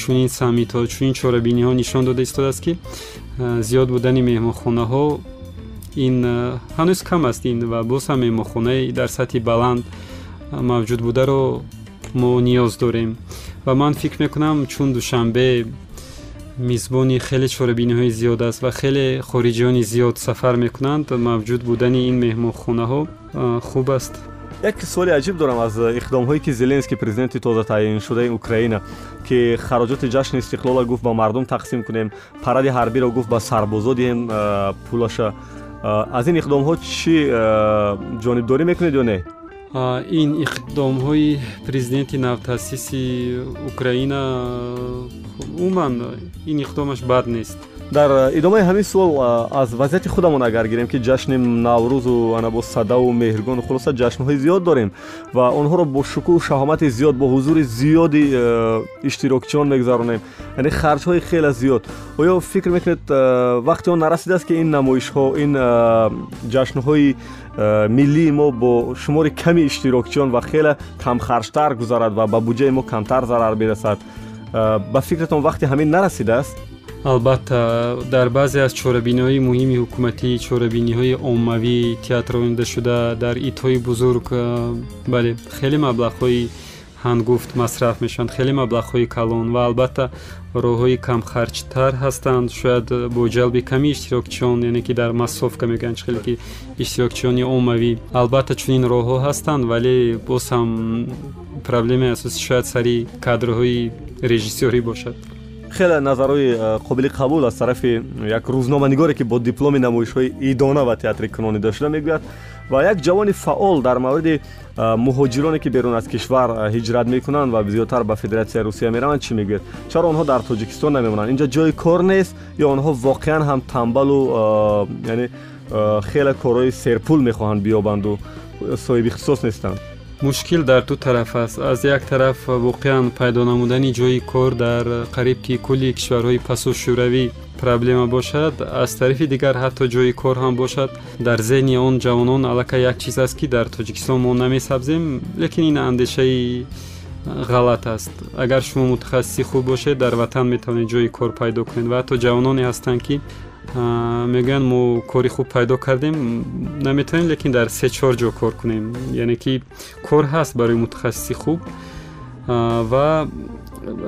чунин саммитҳо чунин чорабиниҳо нишон дода истодааст ки зиёд будани меҳмонхонаҳо ин ҳанӯз кам аст ин ва боз ҳам меҳмонхонаи дар сатҳи баланд мавҷуд бударо мо ниёз дорем. Ва ман фикр мекунам чун душанбе мизбони хеле чорабиниҳои зиёд аст ва хеле хориҷиёни зиёд сафар мекунанд. мавҷуд будани ин меҳмонхонаҳо хуб аст. Як суоли аҷиб дорам аз иқдомҳое ки зеленский президенти тоза таъйиншудаи украина ки хароҷоти ҷашни истиқлола гуфт ба мардум тақсим кунем паради ҳарбиро гуфт ба сарбозо диҳем пулаша. Аз ин иқдомҳо чӣ ҷонибдорӣ мекунед ё не ин иқдомҳои президенти навтаъсиси украина умуман ин иқдомаш бад нест дар идомаи ҳамин суол аз вазъияти худамон агар гирем ки ҷашни наврӯзу анабо садаву меҳргону хулоса ҷашнҳои зиёд дорем ва онҳоро бо шукӯҳу шаҳомати зиёд бо ҳузури зиёди иштирокчиён мегузаронем яъне харҷҳои хеле зиёд. Оё фикр мекунед вақти он нарасидааст ки ин намоишҳо ин ҷашнҳои миллии мо бо шумори ками иштирокчиён ва хеле камхарҷтар гузарад ва ба буҷаи мо камтар зарар бирасад ба фикратон вақти ҳамин нарасидааст албатта дар баъзе аз чорабиниҳои муҳими ҳукуматӣ чорабиниҳои оммавӣ театронидашуда дар идҳои бузург бале хеле маблағҳои ҳангуфт масраф мешаванд хеле маблағҳои калон ва албатта роҳҳои камхарҷтар ҳастанд. Шояд бо ҷалби ками иштирокчиён яъне ки дар массовка мегӯянд хеле ки иштирокчиёни оммавӣ. Албатта чунин роҳҳо ҳастанд вале боз ҳам проблемаи асосӣ шояд сари кадрҳои режиссёрӣ бошад хеле назарҳои э, қобили қабул аз тарафи як рӯзноманигоре ки бо дипломи намоишҳои идона ва театри кунони дошта мегӯяд ва як ҷавони фаъол дар мавриди э, муҳоҷироне ки берун аз кишвар э, ҳиҷрат мекунанд ва зиёдтар ба федератсияи русия мераванд чӣ мегӯяд? Чаро онҳо дар тоҷикистон намемонанд? Инҷа ҷои кор нест ё онҳо воқеан ҳам тамбалу яъне хеле корҳои серпул мехоҳанд биёбанду соҳиби ихтисос нестанд мушкил дар ду тараф аст. Аз як тараф воқеан пайдо намудани ҷои кор дар қариб ки кулли кишварҳои пасу шӯравӣ проблема бошад аз тарафи дигар ҳатто ҷои кор ҳам бошад. Дар зеҳни он ҷавонон аллакай як чиз аст ки дар тоҷикистон мо намесабзем лекин ин андешаи ғалат аст. Агар шумо мутахассиси хуб бошед дар ватан метавонед ҷои кор пайдо кунед ва ҳатто ҷавононе ҳастанд ки мегӯянд мо кори хуб пайдо кардем. Наметавонем лекин дар се чор ҷо кор кунем. Яъне ки кор ҳаст барои мутахассиси хуб. Ва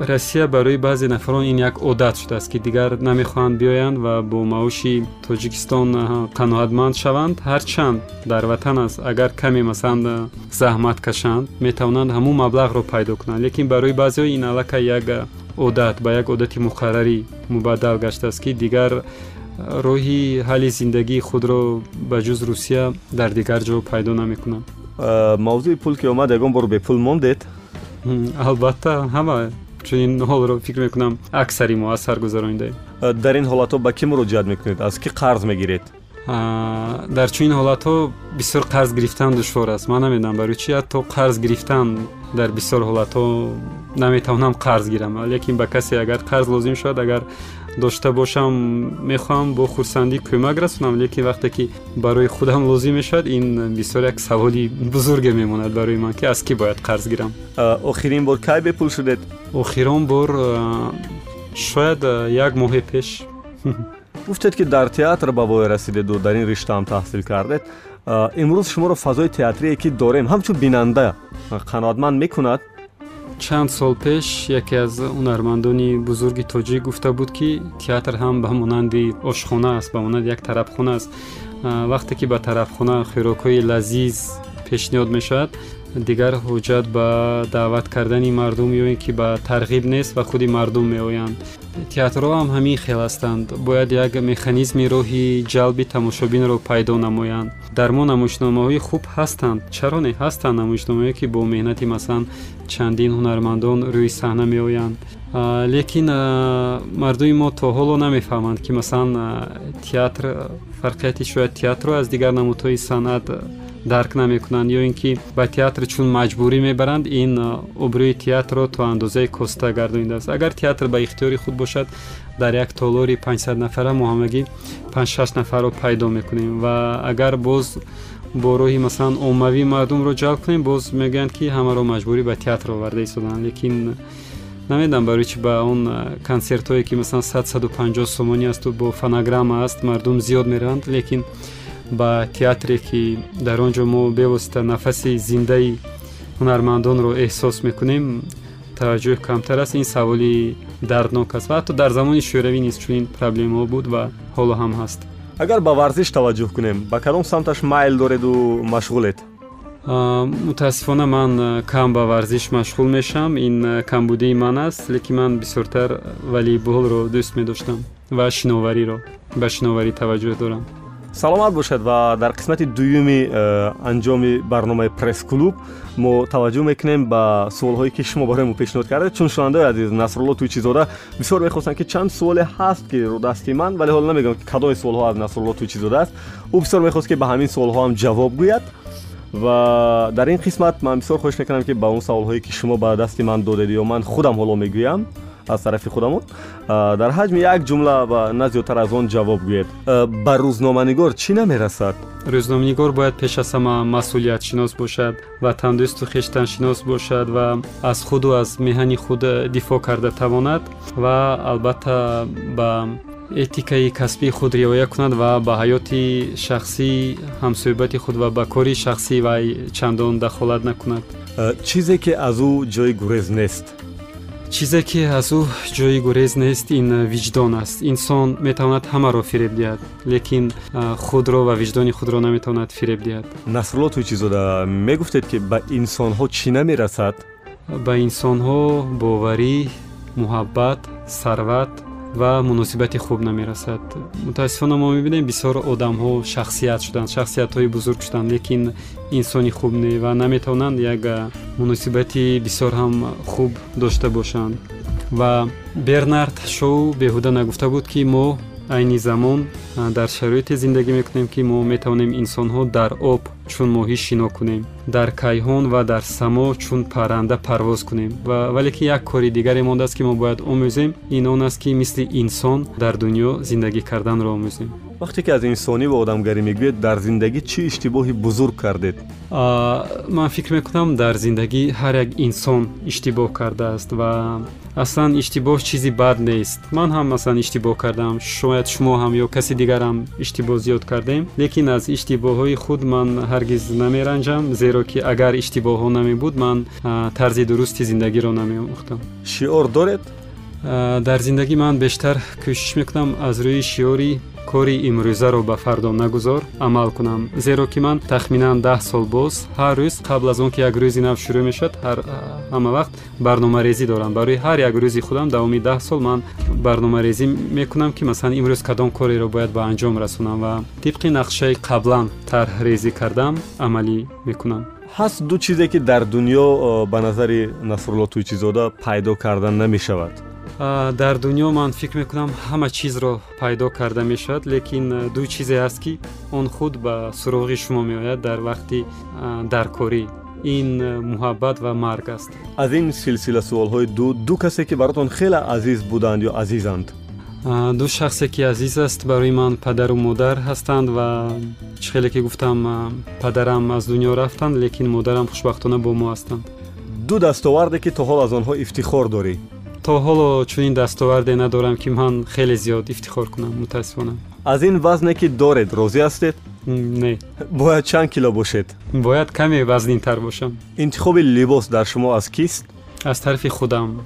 россия барои баъзе нафарон ин як одат шудааст ки дигар намехоҳанд биёянд ва бо маоши тоҷикистон қаноатманд шаванд. Ҳарчанд дар ватан аст. Агар каме масалан заҳмат кашанд метавонанд ҳамун маблағро пайдо кунанд. Лекин барои баъзеҳо ин аллакай як одат ба як одати муқаррарӣ мубаддал гаштааст ки дигар роҳи ҳалли зиндагии худро ба ҷуз русия дар дигар ҷо пайдо намекунам. Мавзӯи пул ки омад ягон бор бепул мондед? Албатта ҳама чунин ҳолро фикр мекунам аксари мо аз сар гузаронидаем дар ин ҳолатҳо ба кӣ муроҷиат мекунед? Аз кӣ қарз мегиред? Дар чунин ҳолатҳо бисёр қарз гирифтан душвор аст. Ман намедонам барои чи ҳатто қарз гирифтан дар бисёр ҳолатҳо наметавонам қарз гирам? Лекин ба касе агар қарз лозим шавад агар дошта бошам мехоҳам бо хурсандӣ кӯмак расонам лекин вақте ки барои худам лозим мешавад ин бисёр як саволи бузурге мемонад барои ман ки аз кӣ бояд қарз гирам охирин бор кай бепул шудед охирон бор шояд як моҳе пеш гуфтед ки дар театр ба воя расидеду дар ин риштаам таҳсил кардед имрӯз шуморо фазои театрие ки дорем ҳамчун бинанда қаноатманд мекунад чанд сол пеш яке аз ҳунармандони бузурги тоҷик гуфта буд ки театр ҳам ба монанди ошхона аст ба монанди як тарабхона аст. Вақте ки ба тарабхона хӯрокҳои лазиз пешниҳод мешавад дигар ҳуҷҷат ба даъват кардани мардум ё ин ки ба тарғиб нест ва худи мардум меоянд. театрҳо ҳам ҳамин хел ҳастанд. Бояд як механизми роҳи ҷалби тамошобинро пайдо намоянд. дар мо намоишномаҳои хуб ҳастанд. чаро не ҳастанд намоишномаҳое ки бо меҳнати масалан чандин ҳунармандон рӯи саҳна меоянд. лекин мардуми мо то ҳоло намефаҳманд ки масалан театр фарқияти шояд театрро аз дигар намудҳои санъат дарк намекунанд ё ин ки ба театр чун маҷбурӣ мебаранд ин обрӯи театрро то андозаи коста гардонидааст агар театр ба ихтиёри худ бошад дар як толори 500 нафара мо ҳамагӣ 56 нафарро пайдо мекунем. Ва агар боз бо роҳи масалан оммавӣ мардумро ҷалб кунем боз мегӯянд ки ҳамаро маҷбурӣ ба театр оварда истоданд. Лекин намедонам барои чи ба он консертҳое ки масалан 150 сомонӣ асту бо фонограмма аст мардум зиёд мераванд. Лекин ба театре ки дар он ҷо мо бевосита нафаси зиндаи ҳунармандонро эҳсос мекунем таваҷҷӯҳ камтар аст. Ин саволи дарднок аст ва ҳатто дар замони шӯравӣ низ чунин проблемаҳо буд ва ҳоло ҳам ҳаст. Агар ба варзиш таваҷҷӯҳ кунем ба кадом самташ майл дореду машғулед? Мутаассифона ман кам ба варзиш машғул мешавам ин камбудии ман аст лекин ман бисёртар волейболро дӯст медоштам ва шиновариро ба шиноварӣ таваҷҷӯҳ дорам саломат бошед ва дар қисмати дуюми э, анҷоми барномаи пресс-клуб мо таваҷҷӯҳ мекунем ба суолҳое ки шумо барои мо пешниҳод кардед чун шунавандаи азиз насрулло тӯйчизода бисёр мехостанд ки чанд суоле ҳаст ки рӯдасти ман вале ҳоло намегӯям ки кадоми суолҳо аз насрулло тӯйчизода аст. Ӯ бисёр мехост ки ба ҳамин суолҳо ҳам ҷавоб гӯяд. Ва дар ин қисмат ман бисёр хоҳиш мекунам ки ба он саволҳое ки шумо ба дасти ман додед ё ман худам ҳоло мегӯям аз тарафи худамон. Дар ҳаҷми як ҷумла ва на зиёдтар аз он ҷавоб гӯед. Ба рӯзноманигор чӣ намерасад? Рӯзноманигор бояд пеш аз ҳама масъулиятшинос бошад ватандӯсту хештаншинос бошад ва аз худу аз меҳани худ дифоъ карда тавонад ва албатта ба этикаи касбии худ риоя кунад ва ба ҳаёти шахсии ҳамсӯҳбати худ ва ба кори шахсии вай чандон дахолат накунад. Чизе ки аз ӯ ҷои гурез нест чизе ки аз ӯ ҷои гурез нест ин виҷдон аст. Инсон метавонад ҳамаро фиреб диҳад лекин худро ва виҷдони худро наметавонад фиреб диҳад. Насрулло тӯйчизода мегуфтед ки ба инсонҳо чӣ намерасад? Ба инсонҳо боварӣ муҳаббат сарват ва муносибати хуб намерасад. Мутаассифона мо мебинем бисёр одамҳо шахсият шуданд шахсиятҳои бузург шуданд лекин инсони хуб не ва наметавонанд як муносибати бисёр ҳам хуб дошта бошанд. Ва бернард шоу беҳуда нагуфта буд ки мо айни замон дар шароите зиндагӣ мекунем ки мо метавонем инсонҳо дар об чун моҳӣ шино кунем дар кайҳон ва дар само чун парранда парвоз кунем. Вале ки як кори дигаре мондааст ки мо бояд омӯзем ин он аст ки мисли инсон дар дунё зиндагӣ карданро омӯзем вақте ки аз инсонӣ ва одамгарӣ мегӯед дар зиндагӣ чӣ иштибоҳи бузург кардед? Ман фикр мекунам дар зиндагӣ ҳар як инсон иштибоҳ кардааст ва аслан иштибоҳ чизи бад нест. Ман ҳам масалан иштибоҳ кардам. Шояд шумо ҳам ё каси дигарам иштибоҳ зиёд кардем. Лекин аз иштибоҳҳои худ ман ҳаргиз намеранҷам зеро ки агар иштибоҳҳо намебуд ман тарзи дурусти зиндагиро намеомӯхтам. Шиор доред? Дар зиндагӣ ман бештар кӯшиш мекунам. Аз рӯи шиёри кори имрӯзаро ба фардо нагузор амал кунам зеро ки ман тахминан даҳ сол боз ҳар рӯз қабл аз он ки як рӯзи нав шурӯъ мешавад ҳама вақт барномарезӣ дорам. Барои ҳар як рӯзи худам давоми даҳ сол ман барномарезӣ мекунам ки масалан имрӯз кадом кореро бояд ба анҷом расонам ва тибқи нақшаи қаблан тарҳрезӣ кардам амалӣ мекунам. Ҳаст ду чизе ки дар дунё ба назари насрулло туйчизода пайдо карда намешавад дар дунё ман фикр мекунам ҳама чизро пайдо карда мешавад лекин ду чизе ҳаст ки он худ ба суроғи шумо меояд дар вақти даркорӣ. Ин муҳаббат ва марг аст. Аз ин силсила суолҳои ду ду касе ки баротон хеле азиз буданд ё азизанд? Ду шахсе ки азиз аст барои ман падару модар ҳастанд ва чӣ хеле ки гуфтам падарам аз дунё рафтанд лекин модарам хушбахтона бо мо ҳастанд. Ду дастоварде ки то ҳол аз онҳо ифтихор дорӣ то ҳоло чунин дастоварде надорам ки ман хеле зиёд ифтихор кунам мутаассифона аз ин вазне ки доред розӣ ҳастед? Не. Бояд чанд кило бошед? Бояд каме вазнинтар бошам. Интихоби либос дар шумо аз кист? Аз тарафи худам.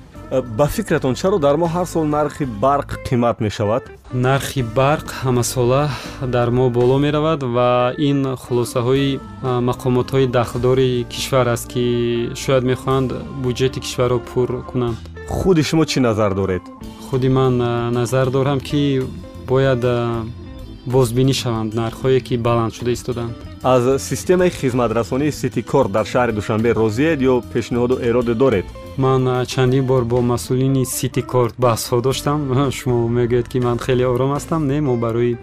Ба фикратон чаро дар мо ҳар сол нархи барқ қимат мешавад? Нархи барқ ҳамасола дар мо боло меравад ва ин хулосаҳои мақомотҳои дахлдори кишвар аст ки шояд мехоҳанд буҷети кишварро пур кунанд худи шумо чӣ назар доред? Худи ман назар дорам ки бояд бозбинӣ шаванд нархҳое ки баланд шуда истоданд. Аз системаи хизматрасонии ситикор дар шаҳри душанбе розиед ё пешниҳоду эроде доред ман чандин бор бо масъулини сити корт баҳсҳо доштам. Шумо мегӯед ки ман хеле ором ҳастам. Не мо барои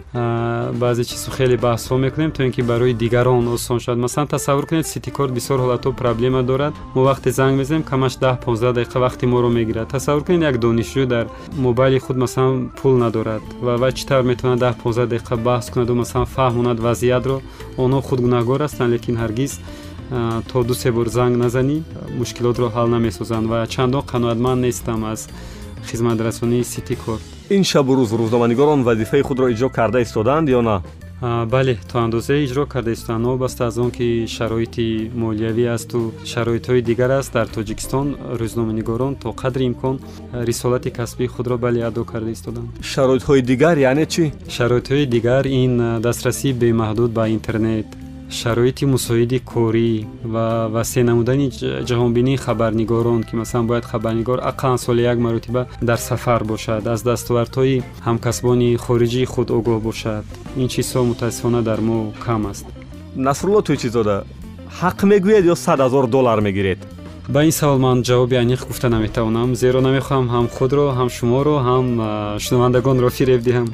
баъзе чизҳо хеле баҳсҳо мекунем то ин ки барои дигарон осон шавад масалан тасаввур кунед сити корт бисёр ҳолатҳо проблема дорад. Мо вақте занг мезанем камаш даҳ понздаҳ дақиқа вақти моро мегирад. Тасаввур кунед як донишҷӯ дар мобайли худ масалан пул надорад ва ва чӣ тавр метавонад даҳ понздаҳ дақиқа баҳс кунаду масалан фаҳмонад вазъиятро. Онҳо худ гунаҳгор ҳастанд лекин ҳаргиз то ду се бор занг назанӣ мушкилотро ҳал намесозанд ва чандон қаноатманд нестам аз хизматрасонии сити кор ин шабу рӯз рӯзноманигорон вазифаи худро иҷро карда истодаанд ё на? Бале то андозае иҷро карда истодаанд новобаста аз он ки шароити молиявӣ асту шароитҳои дигар аст дар тоҷикистон рӯзноманигорон то қадри имкон рисолати касбии худро бале адо карда истоданд. Шароитҳои дигар яъне чӣ? Шароитҳои дигар ин дастрасии бемаҳдуд ба интернет шароити мусоиди корӣ ва васеъ намудани ҷаҳонбинии хабарнигорон ки масалан бояд хабарнигор ақаллан соли як маротиба дар сафар бошад аз дастовардҳои ҳамкасбони хориҷии худ огоҳ бошад. Ин чизҳо мутаассифона дар мо кам аст. Насрулло туйчизода ҳақ мегӯед ё сад ҳазор доллар мегиред? Ба ин савол ман ҷавоби аниқ гуфта наметавонам зеро намехоҳам ҳам худро ҳам шуморо ҳам шунавандагонро фиреб диҳам.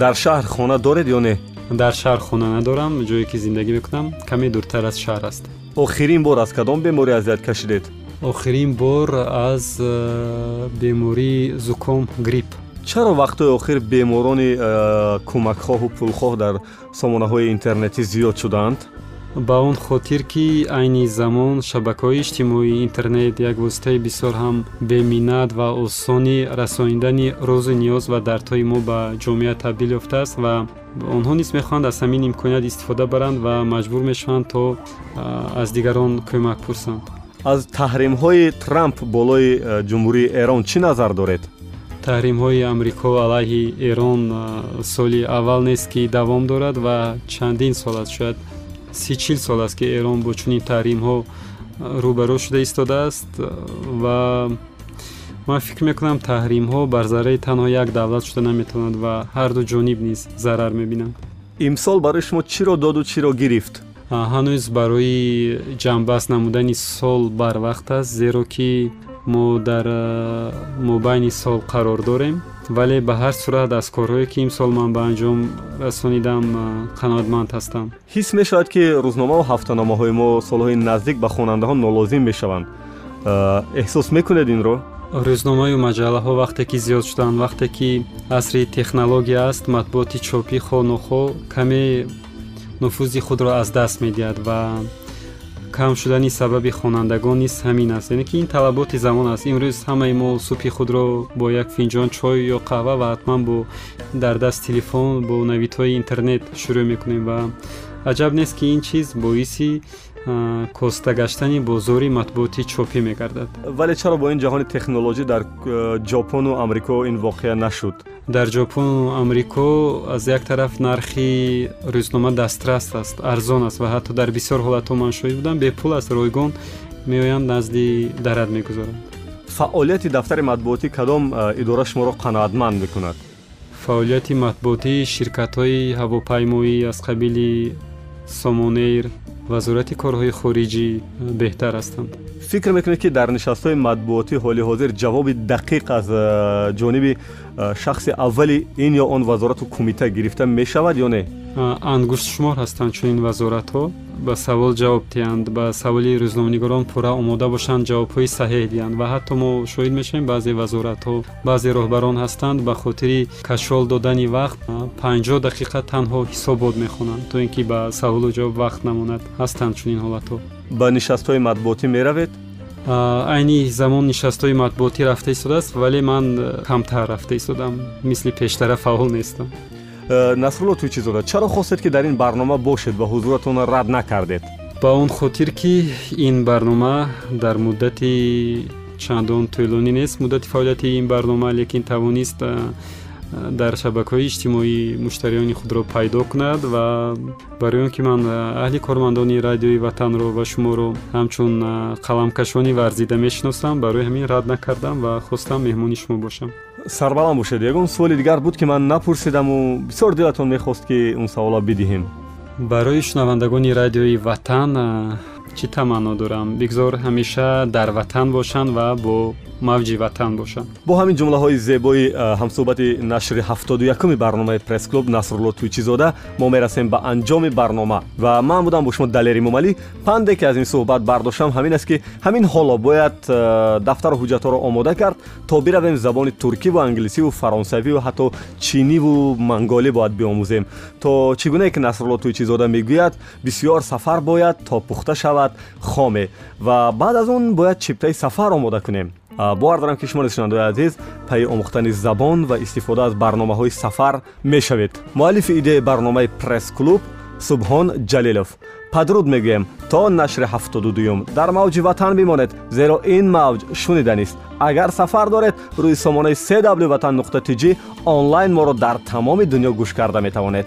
Дар шаҳр хона доред ё не дар шаҳр хона надорам ҷое ки зиндагӣ мекунам каме дуртар аз шаҳр аст. Охирин бор аз кадом беморӣ азият кашидед? Охирин бор аз э, бемории зуком грип. Чаро вақтҳои охир беморони э, кӯмакхоҳу пулхоҳ дар сомонаҳои интернетӣ зиёд шудаанд ба он хотир ки айни замон шабакаҳои иҷтимоӣ интернет як воситаи бисёр ҳам беминнат ва осони расониндани розу ниёз ва дардҳои мо ба ҷомеа табдил ёфтааст ва онҳо низ мехоҳанд аз ҳамин имконият истифода баранд ва маҷбур мешаванд то аз дигарон кӯмак пурсанд. Аз таҳримҳои трамп болои ҷумҳурии эрон чӣ назар доред? Таҳримҳои амрико алайҳи эрон соли аввал нест ки давом дорад ва чандин сол аст. Шояд си чил сол аст ки эрон бо чунин таҳримҳо рӯбаро шуда истодааст ва ман фикр мекунам таҳримҳо бар зарраи танҳо як давлат шуда наметавонад ва ҳарду ҷониб низ зарар мебинанд. Имсол барои шумо чиро доду чиро гирифт? Ҳанӯз барои ҷамъбаст намудани сол барвақт аст зеро ки мо дар мобайни сол қарор дорем вале ба ҳар сурат аз корҳое ки имсол ман ба анҷом расонидам қаноатманд ҳастам. Ҳис мешавад ки рӯзномаву ҳафтаномаҳои мо солҳои наздик ба хонандаҳо нолозим мешаванд. Эҳсос мекунед инро рӯзномаю маҷаллаҳо вақте ки зиёд шуданд вақте ки асри технология аст матбуоти чопӣ хонохо каме нуфузи худро аз даст медиҳад ва кам шудани сабаби хонандагон низ ҳамин аст. Яъне ки ин талаботи замон аст. Имрӯз ҳамаи мо субҳи худро бо як финҷон чой ё қаҳва ва ҳатман бо дар даст телефон бо навидҳои интернет шурӯъ мекунем ва аҷаб нест ки ин чиз боиси коста гаштани бозори матбуотӣ чопӣ мегардад. Вале чаро бо ин ҷаҳони технологӣ дар ҷопону амрико ин воқеа нашуд? Дар ҷопону амрико аз як тараф нархи рӯзнома дастрас аст арзон аст ва ҳатто дар бисёр ҳолатҳо ман шоҳид будам бепул аст ройгон меоянд назди дарад мегузоранд. Фаъолияти дафтари матбуотӣ кадом идора шуморо қаноатманд мекунад? Фаъолияти матбуотии ширкатҳои ҳавопаймоӣ аз қабили сомонейр вазорати корҳои хориҷӣ беҳтар ҳастанд фикр мекунед ки дар нишастҳои матбуотӣ ҳоли ҳозир ҷавоби дақиқ аз ҷониби шахси аввали ин ё он вазорату кумита гирифта мешавад ё не? Ангуштшумор ҳастанд чунин вазоратҳо. Ба савол ҷавоб диҳанд ба саволи рӯзноманигорон пурра омода бошанд ҷавобҳои саҳеҳ диҳанд. Ва ҳатто мо шоҳид мешавем баъзе вазоратҳо баъзе роҳбарон ҳастанд ба хотири кашол додани вақт панҷоҳ дақиқа танҳо ҳисобот мехонанд то ин ки ба саволу ҷавоб вақт намонад ҳастанд чунин ҳолатҳо ба нишастҳои матбуотӣ меравед? Айни замон нишастҳои матбуотӣ рафта истодааст вале ман камтар рафта истодам мисли пештара фаъол нестам. Э, насрулло тӯйчизода чаро хостед ки дар ин барнома бошед ва ҳузуратонро рад накардед? Ба он хотир ки ин барнома дар муддати чандон тӯлонӣ нест муддати фаъолияти ин барнома лекин тавонист э, дар шабакаҳои иҷтимоӣ муштариёни худро пайдо кунад ва барои он ки ман аҳли кормандони радиои ватанро ва шуморо ҳамчун қаламкашони варзида мешиносам барои ҳамин рад накардам ва хостам меҳмони шумо бошам. Сарбаланд бошед ягон суоли дигар буд ки ман напурсидаму бисёр дилатон мехост ки он савола бидиҳем. Барои шунавандагони радиои ватан чӣ таманно дорам? Бигзор ҳамеша дар ватан бошанд ва бо мавҷи ватан бошанд. Бо ҳамин ҷумлаҳои зебои ҳамсӯҳбати накшри ҳафтоду якуми барномаи пресс-клуб насрулло тӯйчизода мо мерасем ба анҷоми барнома ва ман будам бо шумо далери мумалӣ. Панде ки аз ин суҳбат бардоштам ҳамин аст ки ҳамин ҳоло бояд дафтару ҳуҷҷатҳоро омода кард то биравем забони туркиву англисиву фаронсавиву ҳатто чиниву манголӣ бояд биомӯзем. То чӣ гунае ки насрулло тӯйчизода мегӯяд бисьёр сафар бояд то пухта шавад хоме. Ва баъд аз он бояд чиптаи сафар омода кунем. Бовар дорам ки шумо шунавандаои азиз пайи омӯхтани забон ва истифода аз барномаҳои сафар мешавед. Муаллифи идеяи барномаи пресс-клуб субҳон ҷалилов. Падруд мегӯем то нашри ҳафтоду дуюм дар мавҷи ватан бимонед зеро ин мавҷ шуниданист агар сафар доред рӯи сомонаи cw ватан нуқта tg онлайн моро дар тамоми дунё гӯш карда метавонед